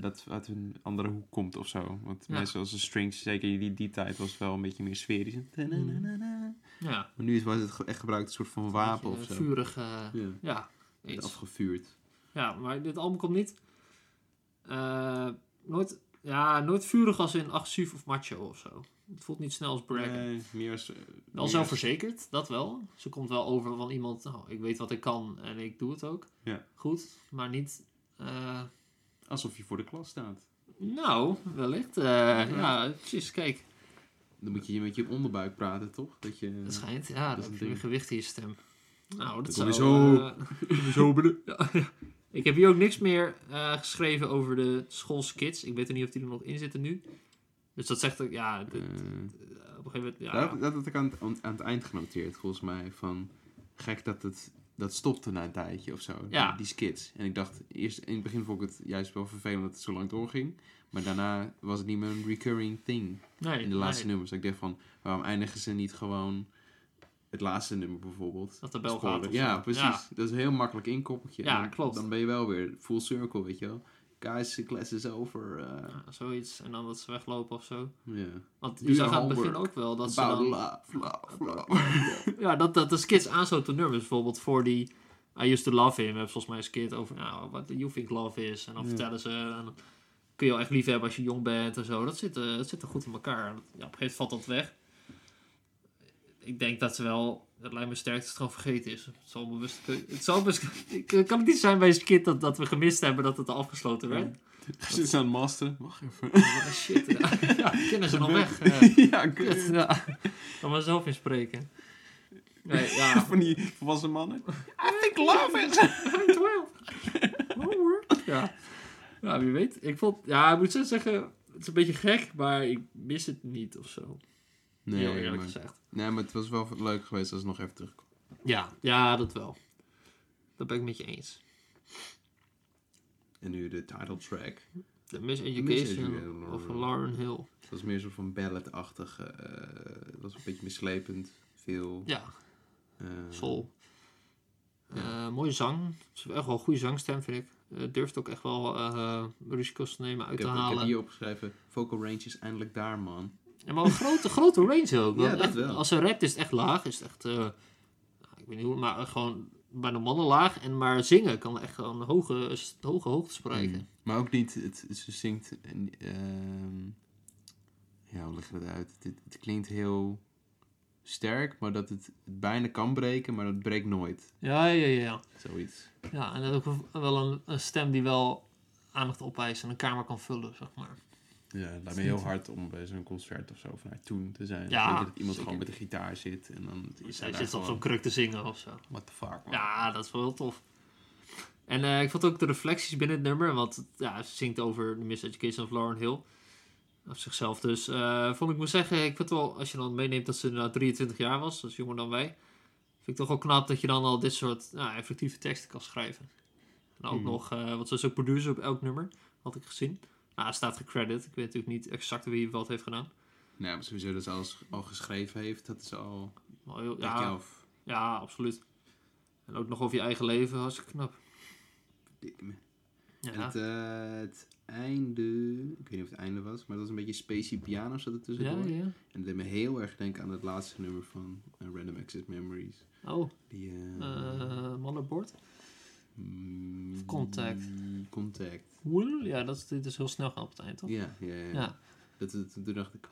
dat uit een andere hoek komt of zo. Want
Ja.
meestal als de strings, zeker in die, die tijd, was wel een beetje meer sferisch.
Mm. Ja.
Maar nu is- was het echt gebruikt als een soort van wapen of zo.
Vurig,
Ja,
ja. eens.
afgevuurd.
Ja, maar dit album komt niet. nooit, ja, nooit vurig als in agressief of macho of zo. Het voelt niet snel als braggen.
Nee, meer als... eh,
Wel zelfverzekerd, dat wel. Ze komt wel over van iemand, nou, ik weet wat ik kan en ik doe het ook.
Ja.
Goed, maar niet... eh,
als- Alsof je voor de klas staat.
nou, wellicht. eh, ja, precies, kijk.
Dan moet je met je onderbuik praten, toch? Dat je...
Het schijnt, ja,
dat is
heb je meer gewicht in je stem. Nou, dat
Dan
zou... zo binnen. Ja, ja. Ik heb hier ook niks meer geschreven over de schoolskits. Ik weet er niet of die er nog in zitten nu. Dus dat zegt ook, ja, dit-
Eh,
op een gegeven moment, ja.
Dat, dat had ik aan het, aan, aan het eind genoteerd, volgens mij. Van gek dat het dat stopte na een tijdje of zo.
Ja.
Die, die skits. En ik dacht, eerst in het begin vond ik het juist wel vervelend dat het zo lang doorging. Maar daarna was het niet meer een recurring thing
nee,
in de laatste
nee.
nummers. Ik dacht van, waarom eindigen ze niet gewoon het laatste nummer bijvoorbeeld?
Dat de bel gaat
Ja, precies.
Ja.
Dat is een heel makkelijk inkoppertje.
Ja, klopt.
Dan ben je wel weer full circle, weet je wel. Guys, the class is over. eh,
Ja, zoiets. En dan dat ze weglopen of zo.
ja.
Want je zag aan het begin ook wel dat ze dan...
love, love, love.
Ja, dat, dat de skits aansloten op nummers. Bijvoorbeeld voor die I Used To Love Him. We hebben volgens mij een skit over nou, wat You Think Love Is. En dan vertellen ze... En kun je wel echt lief hebben als je jong bent en zo. Dat zit, eh, dat zit er goed in elkaar. Ja, op een gegeven moment valt dat weg. Ik denk dat ze wel... Het lijkt me sterk dat het gewoon vergeten is. Het zal bewust... Het zal bewust ik- kan het niet zijn bij een skit dat, dat we gemist hebben dat het al afgesloten werd?
Ze aan het masteren? Wacht even.
Oh, shit. Ja, ja kennen ze nog weg. eh.
ja,
Kut, ja. Kan maar zelf inspreken. Nee, ja.
Van die volwassen mannen. I think love is.
I'm 12. Homework. Ja. ja, wie weet. Ik vond, ja, ik moet zo zeggen, het is een beetje gek, maar ik mis het niet of zo.
Nee,
Heel eerlijk
maar,
gezegd.
nee, maar het was wel leuk geweest als het nog even terugkomt.
Ja, ja, dat wel. Dat ben ik met je eens.
En nu de title track.
The Miseducation
Miseducation.
of Lauren Hill.
Het was meer zo van ballad-achtig. eh, het was een beetje mislepend. Veel.
Ja,
eh.
Eh, mooie zang. Het is echt wel een goede zangstem, vind ik. Eh, durft ook echt wel eh risico's te nemen, uit
Ik
te
heb, ik heb
halen.
hier opgeschreven. Vocal range is eindelijk daar, man.
Ja, maar een grote, grote range ook.
Ja, dat
echt. Als ze rapt is het echt laag. Is het echt, eh, ik weet niet hoe, maar gewoon bijna mannen laag. En maar zingen kan echt gewoon hoge, hoge hoogte spreken.
Mm. Maar ook niet, het, ze zingt, en, ehm, ja, hoe leg je dat uit? Het, het klinkt heel sterk, maar dat het, het bijna kan breken, maar het breekt nooit.
Ja, ja, ja.
Zoiets.
ja en ook wel een, een stem die wel aandacht opeist en een kamer kan vullen, zeg maar.
Ja, het lijkt me heel hard om bij zo'n concert of zo vanuit toen te zijn.
Ja,
dat iemand
zeker.
gewoon met de gitaar zit en dan is hij
zit op zo'n kruk te zingen of zo.
what the fuck, man.
Ja, dat is wel heel tof. En eh, ik vond ook de reflecties binnen het nummer, want ja, ze zingt over de Miseducation of Lauren Hill. Of zichzelf dus. eh, vond ik moet zeggen, ik vind wel, als je dan meeneemt dat ze nou 23 jaar was, dat is jonger dan wij. Vind ik toch wel knap dat je dan al dit soort nou, effectieve teksten kan schrijven. En ook
Mhm.
nog, eh want ze is ook producer op elk nummer, had ik gezien. Nou, er staat gecredit. Ik weet natuurlijk niet exact wie wat heeft gedaan.
Nou, maar sowieso dat ze alles al geschreven heeft, dat is al...
Maar heel-
Ja.
ja, ja, absoluut. En ook nog over je eigen leven, hartstikke knap.
dik me.
Ja.
En het, eh, het einde, ik weet niet of het einde was, maar dat was een beetje spacey piano zat er
ja,
tussendoor.
ja.
En dat deed me heel erg denken aan het laatste nummer van eh, Random Access Memories.
Oh,
Die, eh,
eh motherboard.
Mm,
Contact.
Contact.
Ja, dat is, dit is heel snel gaan op het eind, toch?
Ja, ja, ja.
Ja.
Dat, dat, toen dacht ik,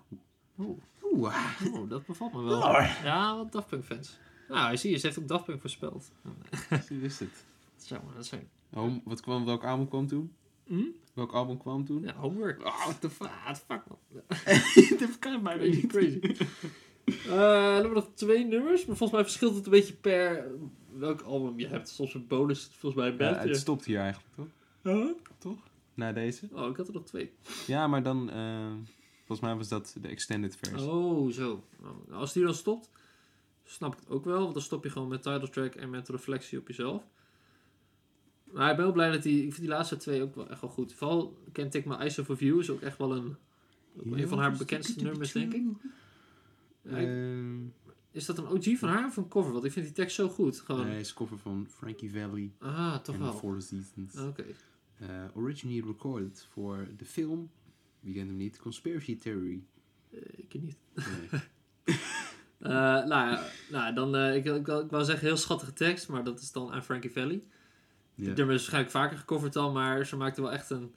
Oh,
oeh,
oh, dat bevalt me wel. Ja, wat Daft Punk fans. Nou, zie je, ze heeft ook Daft Punk voorspeld.
Hoe is het?
Dat zou maar dat zijn.
Home, wat kwam, welk album kwam toen?
Hm?
Welk album kwam toen?
Ja, homework.
Oh, what the fuck?
Ah, what the fuck, man.
dat kan bijna
Crazy, crazy. Eh, dan hebben we nog twee nummers, maar volgens mij verschilt het een beetje per welk album je hebt. Soms een bonus, volgens mij een
Ja, het stopt hier eigenlijk, toch?
Huh?
Toch? Na deze?
Oh, ik had er nog twee.
Ja, maar dan... eh, volgens mij was dat de extended versie.
Oh, zo. Nou, als die dan stopt, snap ik het ook wel. Want dan stop je gewoon met title track en met reflectie op jezelf. Maar ik ben wel blij dat die... Ik vind die laatste twee ook wel echt wel goed. Vooral Can't Take My Eyes Off of You is ook echt wel een... ook een van haar bekendste nummers, denk ik. Ik-
Ehm,
is dat een OG van haar of een cover? Want ik vind die tekst zo goed. Gewoon...
nee, is cover van Frankie Valli
Ah, toch wel.
For the Seasons.
Oké.
Eh, originally recorded voor de film, wie kent hem niet, Conspiracy Theory.
Eh, ik niet.
Nee.
Eh, nou ja, nou, dan, ik, ik, ik wou zeggen heel schattige tekst, maar dat is dan aan Frankie Valli.
Ja.
Het nummer is waarschijnlijk vaker gecoverd al, maar ze maakt er wel echt een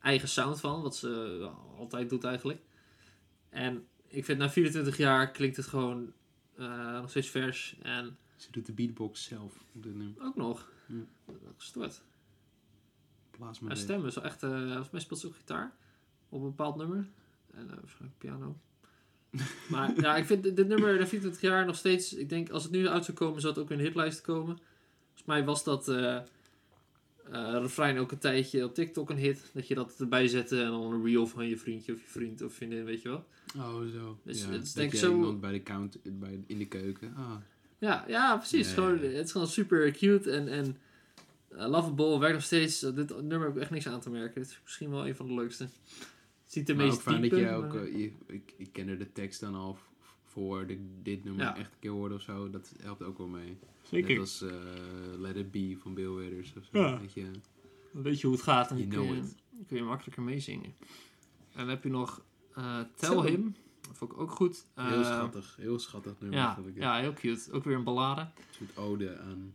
eigen sound van, wat ze altijd doet eigenlijk. En ik vind na 24 jaar klinkt het gewoon eh, nog steeds vers en
Ze doet de beatbox zelf op dit nummer.
ook nog
Ja.
gestoord.
Plasma
Haar stem is wel echt, eh volgens mij speelt ze ook gitaar op een bepaald nummer. En waarschijnlijk piano. maar ja, ik vind dit, dit nummer na 24 jaar nog steeds, ik denk als het nu uit zou komen, zou het ook in de hitlijst komen. Volgens mij was dat refrein ook een tijdje op TikTok een hit. Dat je dat erbij zette en dan een reel van je vriendje of je vriend of vriendin, weet je wel.
Oh, zo.
Dus
ja,
het is
dat
denk ik zo-
iemand bij de count, bij, in de keuken. Ah,
Ja, ja precies. Gewoon. Het is gewoon super cute en, en eh, lovable. Werkt nog steeds. Eh, dit nummer heb ik echt niks aan te merken. Het is misschien wel een van de leukste. Het niet de
maar
meest
ook fijn dat
diepe,
jij ook, eh, je, ik, ik kende de tekst dan al voor dit nummer
Ja.
echt een keer hoorde of zo. Dat helpt ook wel mee.
Zeker.
Net als eh, Let It Be van Bill Withers of zo.
Ja.
Weet je.
Dan weet je hoe het gaat en kun, je, kun je makkelijker meezingen. En dan heb je nog eh, Tell Him. Dat vond ik ook goed.
Heel
Eh,
schattig. Heel schattig nummer.
Ja,
ik
ja, heel cute. Ook weer een ballade.
Een soort ode aan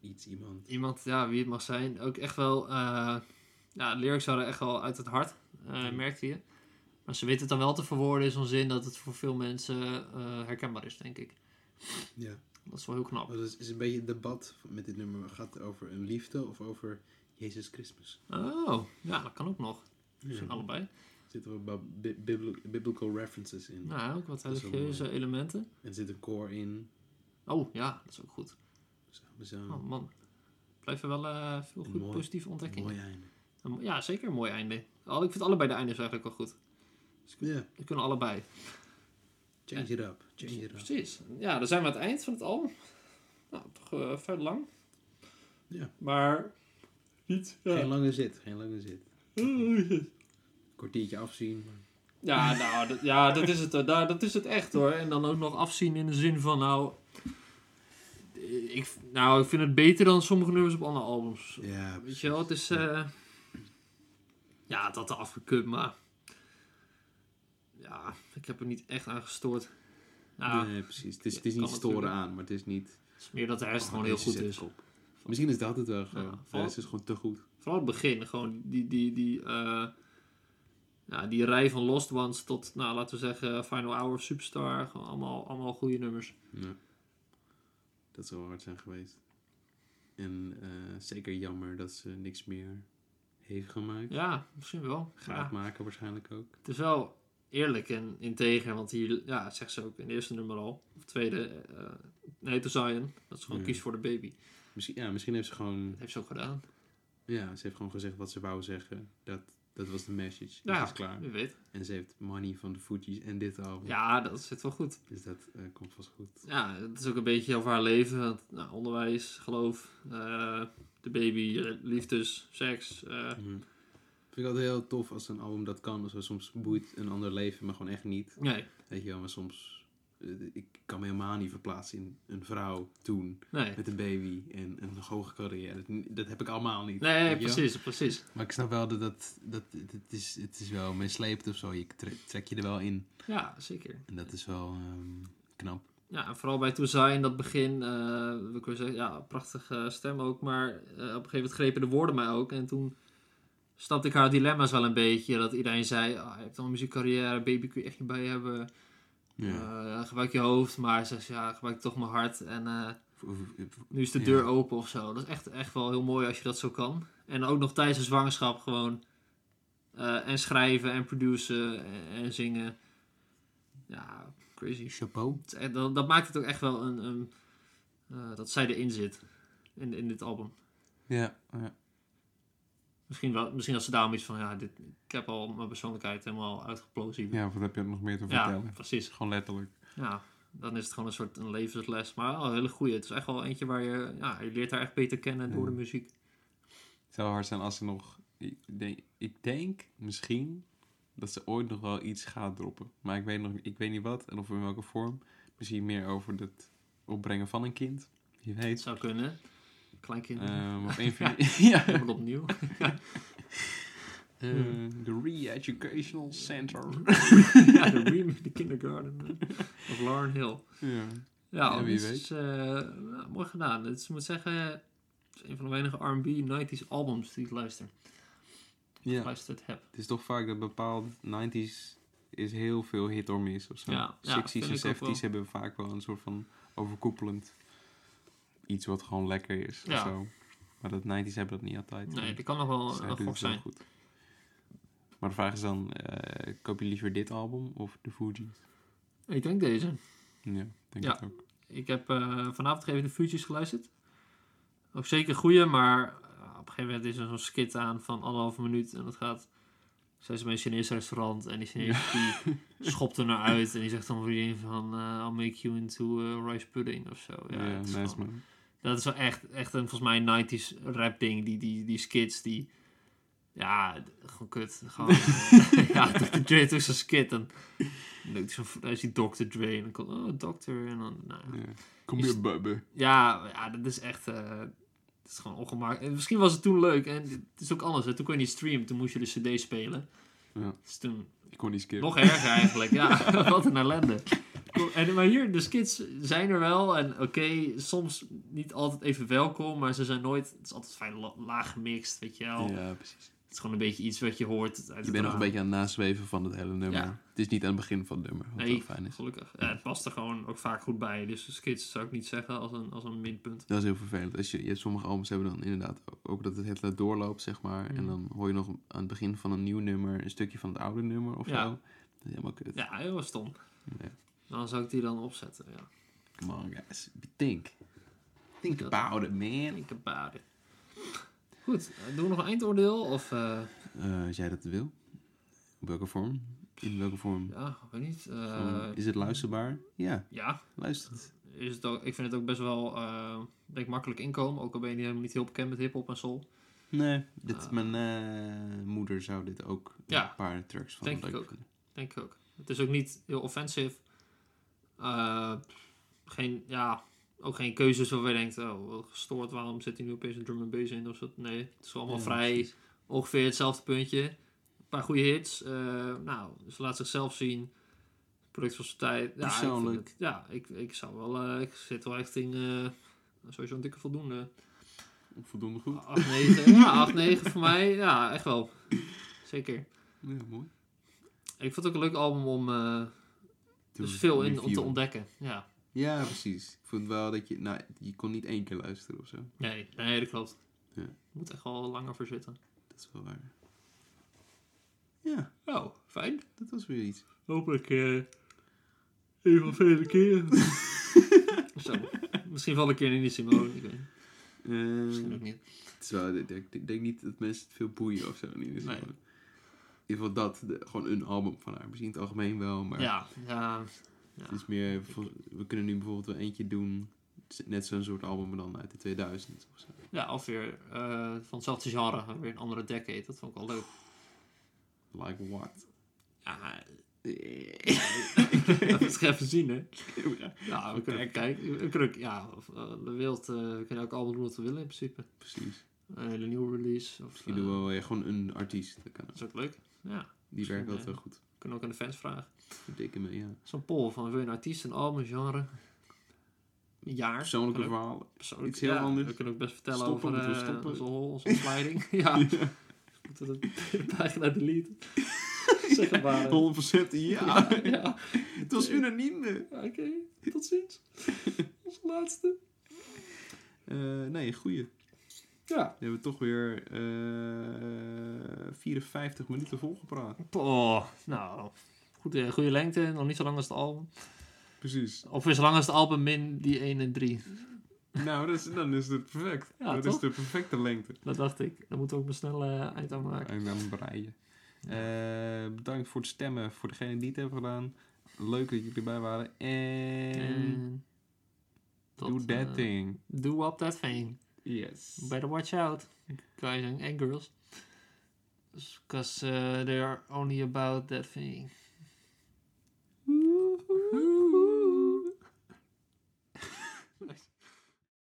iets, iemand.
Iemand, ja, wie het mag zijn. Ook echt wel... eh ja, de lyrics hadden echt wel uit het hart. eh merkte je. Maar ze weten het dan wel te verwoorden in zo'n zin dat het voor veel mensen eh, herkenbaar is, denk ik.
Ja.
Dat is wel heel knap.
Dat is, een beetje het debat met dit nummer. Gaat het over een liefde of over Jezus Christus?
Oh, ja, dat kan ook nog. Misschien
Ja.
allebei.
Er zitten wel bi- biblical references in.
Nou, ook wat
Dat
religieuze elementen.
En er zit een koor in.
Oh, ja, dat is ook goed.
Samen zo.
Oh man. Blijven wel eh, veel goed
mooi-
positieve ontdekkingen.
Mooi einde.
Ja, zeker een mooi einde. Al, ik vind allebei de eindes eigenlijk wel goed.
Ja,
Die kunnen allebei.
change it up. Change it up.
Precies. Ja, dan zijn we aan het eind van het album. Nou, toch eh verder lang.
Ja.
Maar niet.
Geen lange zit, geen lange zit. Kwartiertje afzien.
Ja, nou, dat, ja, dat is het. eh, daar- dat is het echt hoor. En dan ook nog afzien in de zin van, nou, ik, nou, ik vind het beter dan sommige nummers op andere albums.
Ja,
Weet je wel, het is, eh ja, het had afgekut, maar ja, ik heb er niet echt aan gestoord. Ja,
Nee, precies. Het is, het is niet storen
natuurlijk.
aan, maar het is niet...
het is meer dat de rest
oh,
gewoon heel goed is.
op. Misschien is dat het wel gewoon.
Ja, vooral-
is gewoon te goed.
Vooral het begin, gewoon die, die, die, eh, ja, die rij van Lost Ones tot, nou, laten we zeggen, Final Hour, Superstar. Gewoon allemaal, allemaal goede nummers.
Ja. Dat zou hard zijn geweest. En eh, zeker jammer dat ze niks meer heeft gemaakt.
Ja, misschien wel.
Gaat
Ja,
maken waarschijnlijk ook.
het is wel eerlijk en integer, want hier, ja, zegt ze ook in het eerste nummer al. Of tweede, eh nee, to Zion. Dat is gewoon
Ja.
kies voor de baby.
Misschien, ja, misschien heeft ze gewoon...
Dat heeft ze ook gedaan.
Ja, ze heeft gewoon gezegd wat ze wou zeggen. Dat, dat was de message.
Ja,
Dat is klaar.
Wie weet.
En ze heeft money van de Fuji's en dit album.
Ja, dat zit wel goed.
Dus dat eh, komt vast goed.
Ja, het is ook een beetje over haar leven. Want, nou, onderwijs, geloof, eh, de baby, liefdes, seks.
Mhm. Vind ik altijd heel tof als een album dat kan. Zo, soms boeit een ander leven, maar gewoon echt niet.
nee,
Weet je wel, maar soms... eh, ik kan me helemaal niet verplaatsen in een vrouw toen.
nee.
Met een baby en een hoge carrière. Dat, dat heb ik allemaal niet.
Nee, precies, precies.
Maar ik snap wel dat, dat, dat het, is, het is wel meeslepend of zo. Je trek, trek je er wel in.
Ja, zeker.
En dat is wel ehm, knap.
Ja, en vooral bij To Zion, dat begin, eh ik wel zeggen, ja, prachtige stem ook. Maar eh, op een gegeven moment grepen de woorden mij ook. En toen snapte ik haar dilemma's wel een beetje. Dat iedereen zei, ah, je hebt al een muziekcarrière, baby kun je echt niet bij hebben.
Ja.
Eh, gebruik je hoofd, maar ze zegt, ja, gebruik toch mijn hart. En eh, nu is de
Ja.
deur open of zo. Dat is echt, echt wel heel mooi als je dat zo kan. En ook nog tijdens de zwangerschap gewoon. eh, en schrijven en produceren en, en zingen. Ja, crazy.
Chapeau.
Dat, dat maakt het ook echt wel een... een dat zij erin zit. In, in dit album.
Ja, ja.
Misschien, wel, misschien als ze daarom iets van... Ja, dit, ik heb al mijn persoonlijkheid helemaal uitgeplozen.
ja, wat heb je nog meer te
ja
vertellen?
precies.
Gewoon letterlijk.
Ja, dan is het gewoon een soort een levensles. Maar wel een hele goeie. Het is echt wel eentje waar je... Ja, je leert haar echt beter kennen door
Ja.
de muziek.
Het zou hard zijn als ze nog... Ik denk, ik denk misschien dat ze ooit nog wel iets gaat droppen. Maar ik weet, nog, ik weet niet wat en of in welke vorm. Misschien meer over het opbrengen van een kind. Je
Het
weet.
zou kunnen. Kleinkinderen.
Ehm op een van die... ja.
Helemaal opnieuw.
Eh, De Re-Educational Center.
ja, de remake, de kindergarten eh, of Lauren Hill.
ja.
Ja,
Ja, wie
het is eh, nou, mooi gedaan. Het is, ik moet zeggen, is een van de weinige R&B 90s albums die ik luister.
ja.
Geluisterd heb.
Het is toch vaak dat bepaalde 90s is heel veel hit or miss of zo.
Ja, ja,
60s
vind
en
ik ook wel.
70s hebben vaak wel een soort van overkoepelend iets wat gewoon lekker is.
Ja.
Of zo. Maar dat 90s hebben dat niet altijd.
Nee, die kan nog wel een
heel
zijn.
goed. Maar de vraag is dan, eh, koop je liever dit album of de Fugees?
Ik denk deze.
Ja, denk
Ja.
het ook.
Ik heb eh, vanavond even de Fugees geluisterd. Ook zeker goeie, maar eh, op een gegeven moment is er zo'n skit aan van anderhalve minuut. En dat gaat... Zijn ze bij een Chinees restaurant en die Chinees die schopt er naar uit. En die zegt dan weer van... eh, I'll make you into rice pudding of zo. Ja,
Ja, nice
gewoon-
man.
Dat is wel echt, echt een volgens mij 90s rap ding. Die, die, die skits die. Ja, gewoon kut. Gewoon, eh, ja, Dr. Dre doet zo'n skit. En dan doet hij dan is die Dr. Dre. En dan komt, oh, dokter. En dan, nou, ja.
Kom
Is-
hier, bubbe.
ja, ja, dat is echt. eh het is gewoon ongemaakt. Misschien was het toen leuk. En het is ook anders. Hè. Toen kon je niet streamen. Toen moest je de CD spelen.
Ja.
Dus toen
Ik kon niet skippen.
nog erger eigenlijk. Ja, wat een ellende. En, maar hier, de skits zijn er wel. En oké, soms niet altijd even welkom. Maar ze zijn nooit... Het is altijd fijn la- laag gemixt, weet je wel.
Ja, precies.
Het is gewoon een beetje iets wat je hoort.
Je bent nog een beetje aan het nasweven van het hele nummer.
Ja.
Het is niet aan het begin van het nummer, wat
Nee,
wel fijn is.
gelukkig. Ja, het past er gewoon ook vaak goed bij. Dus de skits zou ik niet zeggen als een, als een minpunt.
Dat is heel vervelend. Als je, je hebt sommige albums hebben dan inderdaad ook dat het het laat doorloopt, zeg maar. En
Mm.
dan hoor je nog aan het begin van een nieuw nummer een stukje van het oude nummer of
Ja.
zo. Dat is helemaal kut.
Ja, heel stom.
Ja.
Dan zou ik die dan opzetten, ja.
Come on, guys. Think. Think
Dat-
about it, man.
Think about it. Goed, eh, doen we nog een eindoordeel? Of, eh,
Eh, als jij dat wil. Op welke vorm? In welke vorm?
ja, ik weet niet.
is het luisterbaar? Ja,
ja,
luister het.
is het ook, ik vind het ook best wel denk makkelijk inkomen. Ook al ben je niet helemaal niet heel bekend met hip-hop en soul.
Nee, dit, mijn moeder zou dit ook
Ja,
een paar tracks van
denk ik ook.
vinden.
Denk ik ook. Het is ook niet heel offensive. Eh, geen, ja, ook geen keuzes waarvan je denkt, oh, gestoord, waarom zit hij nu opeens een drum and bass in of zo. Nee, het is allemaal
Ja,
vrij,
precies.
ongeveer hetzelfde puntje. Een paar goede hits. eh, nou, ze laat zichzelf zien. Product van zijn tijd. Ja, ik
Persoonlijk.
het- ja, ik, ik zou wel, eh, ik zit wel echt in, sowieso een dikke voldoende.
Voldoende goed.
8, 9. ja, 8, 9 voor mij. Ja, echt wel. Zeker.
Ja, mooi.
Ik vond het ook een leuk album om dus veel in om te ontdekken. Ja.
Ja, precies. Ik vond wel dat je... Nou, je kon niet één keer luisteren of zo.
Nee, nee, dat klopt.
Ja.
Je moet echt wel langer voor zitten.
Dat is wel waar. Ja,
Oh, fijn.
dat was weer iets.
Hopelijk uh, een van vele keren. Zo. Misschien ik een keer in die Simone. Ik weet niet. Misschien ook niet.
het is wel, ik, denk, ik denk niet dat mensen het veel boeien of zo. Ieder geval,
Nee.
Ieder geval dat, de- gewoon een album van haar. Misschien in het algemeen wel, maar
Ja, ja.
het is meer... We kunnen nu bijvoorbeeld wel eentje doen, net zo'n soort album, maar dan uit de 2000 of zo.
Ja, of weer uh, van hetzelfde genre. Weer een andere decade. Dat vond ik wel leuk.
Like what?
Ja, dat is even zien, hè. Ja, we kunnen kijken. We kunnen, ja, of, uh, de wild, uh, we kunnen ook allemaal doen wat we willen in principe.
Precies.
Een hele nieuwe release. Of,
Misschien doen we wel weer gewoon een artiest. Dat, kan.
Dat is ook leuk. Ja,
Die werkt altijd wel goed.
we kunnen ook aan de fans vragen.
Dikke me, ja.
Zo'n poll van wil je een artiest, een album, genre, een jaar.
Persoonlijke
ook
verhalen.
persoonlijk-
iets heel
ja,
anders.
We kunnen ook best vertellen
Stoppen,
over
we
eh,
stoppen?
onze, hol- onze opleiding. ja. We moeten de pagina deleten. zeg het maar.
100% ja.
ja.
Het was unaniem. eh.
Oké, tot ziens. Onze laatste.
Eh, nee, goeie.
Ja.
We hebben toch weer eh 54 minuten volgepraat.
Oh, nou, goede, goede lengte. Nog niet zo lang als het album.
Precies.
Of is lang als het album min die 1 en 3?
Nou, dat is, dan is het perfect.
Ja,
dat
toch?
is de perfecte lengte.
Dat dacht ik. Dan moeten we ook maar snel eh eind aan maken.
En dan breien. Eh, bedankt voor het stemmen voor degenen die het hebben gedaan. Leuk dat jullie erbij waren. En
En tot,
do that
eh,
thing.
Do up that thing.
Yes.
Better watch out, guys and, and girls. Because uh, they are only about that thing.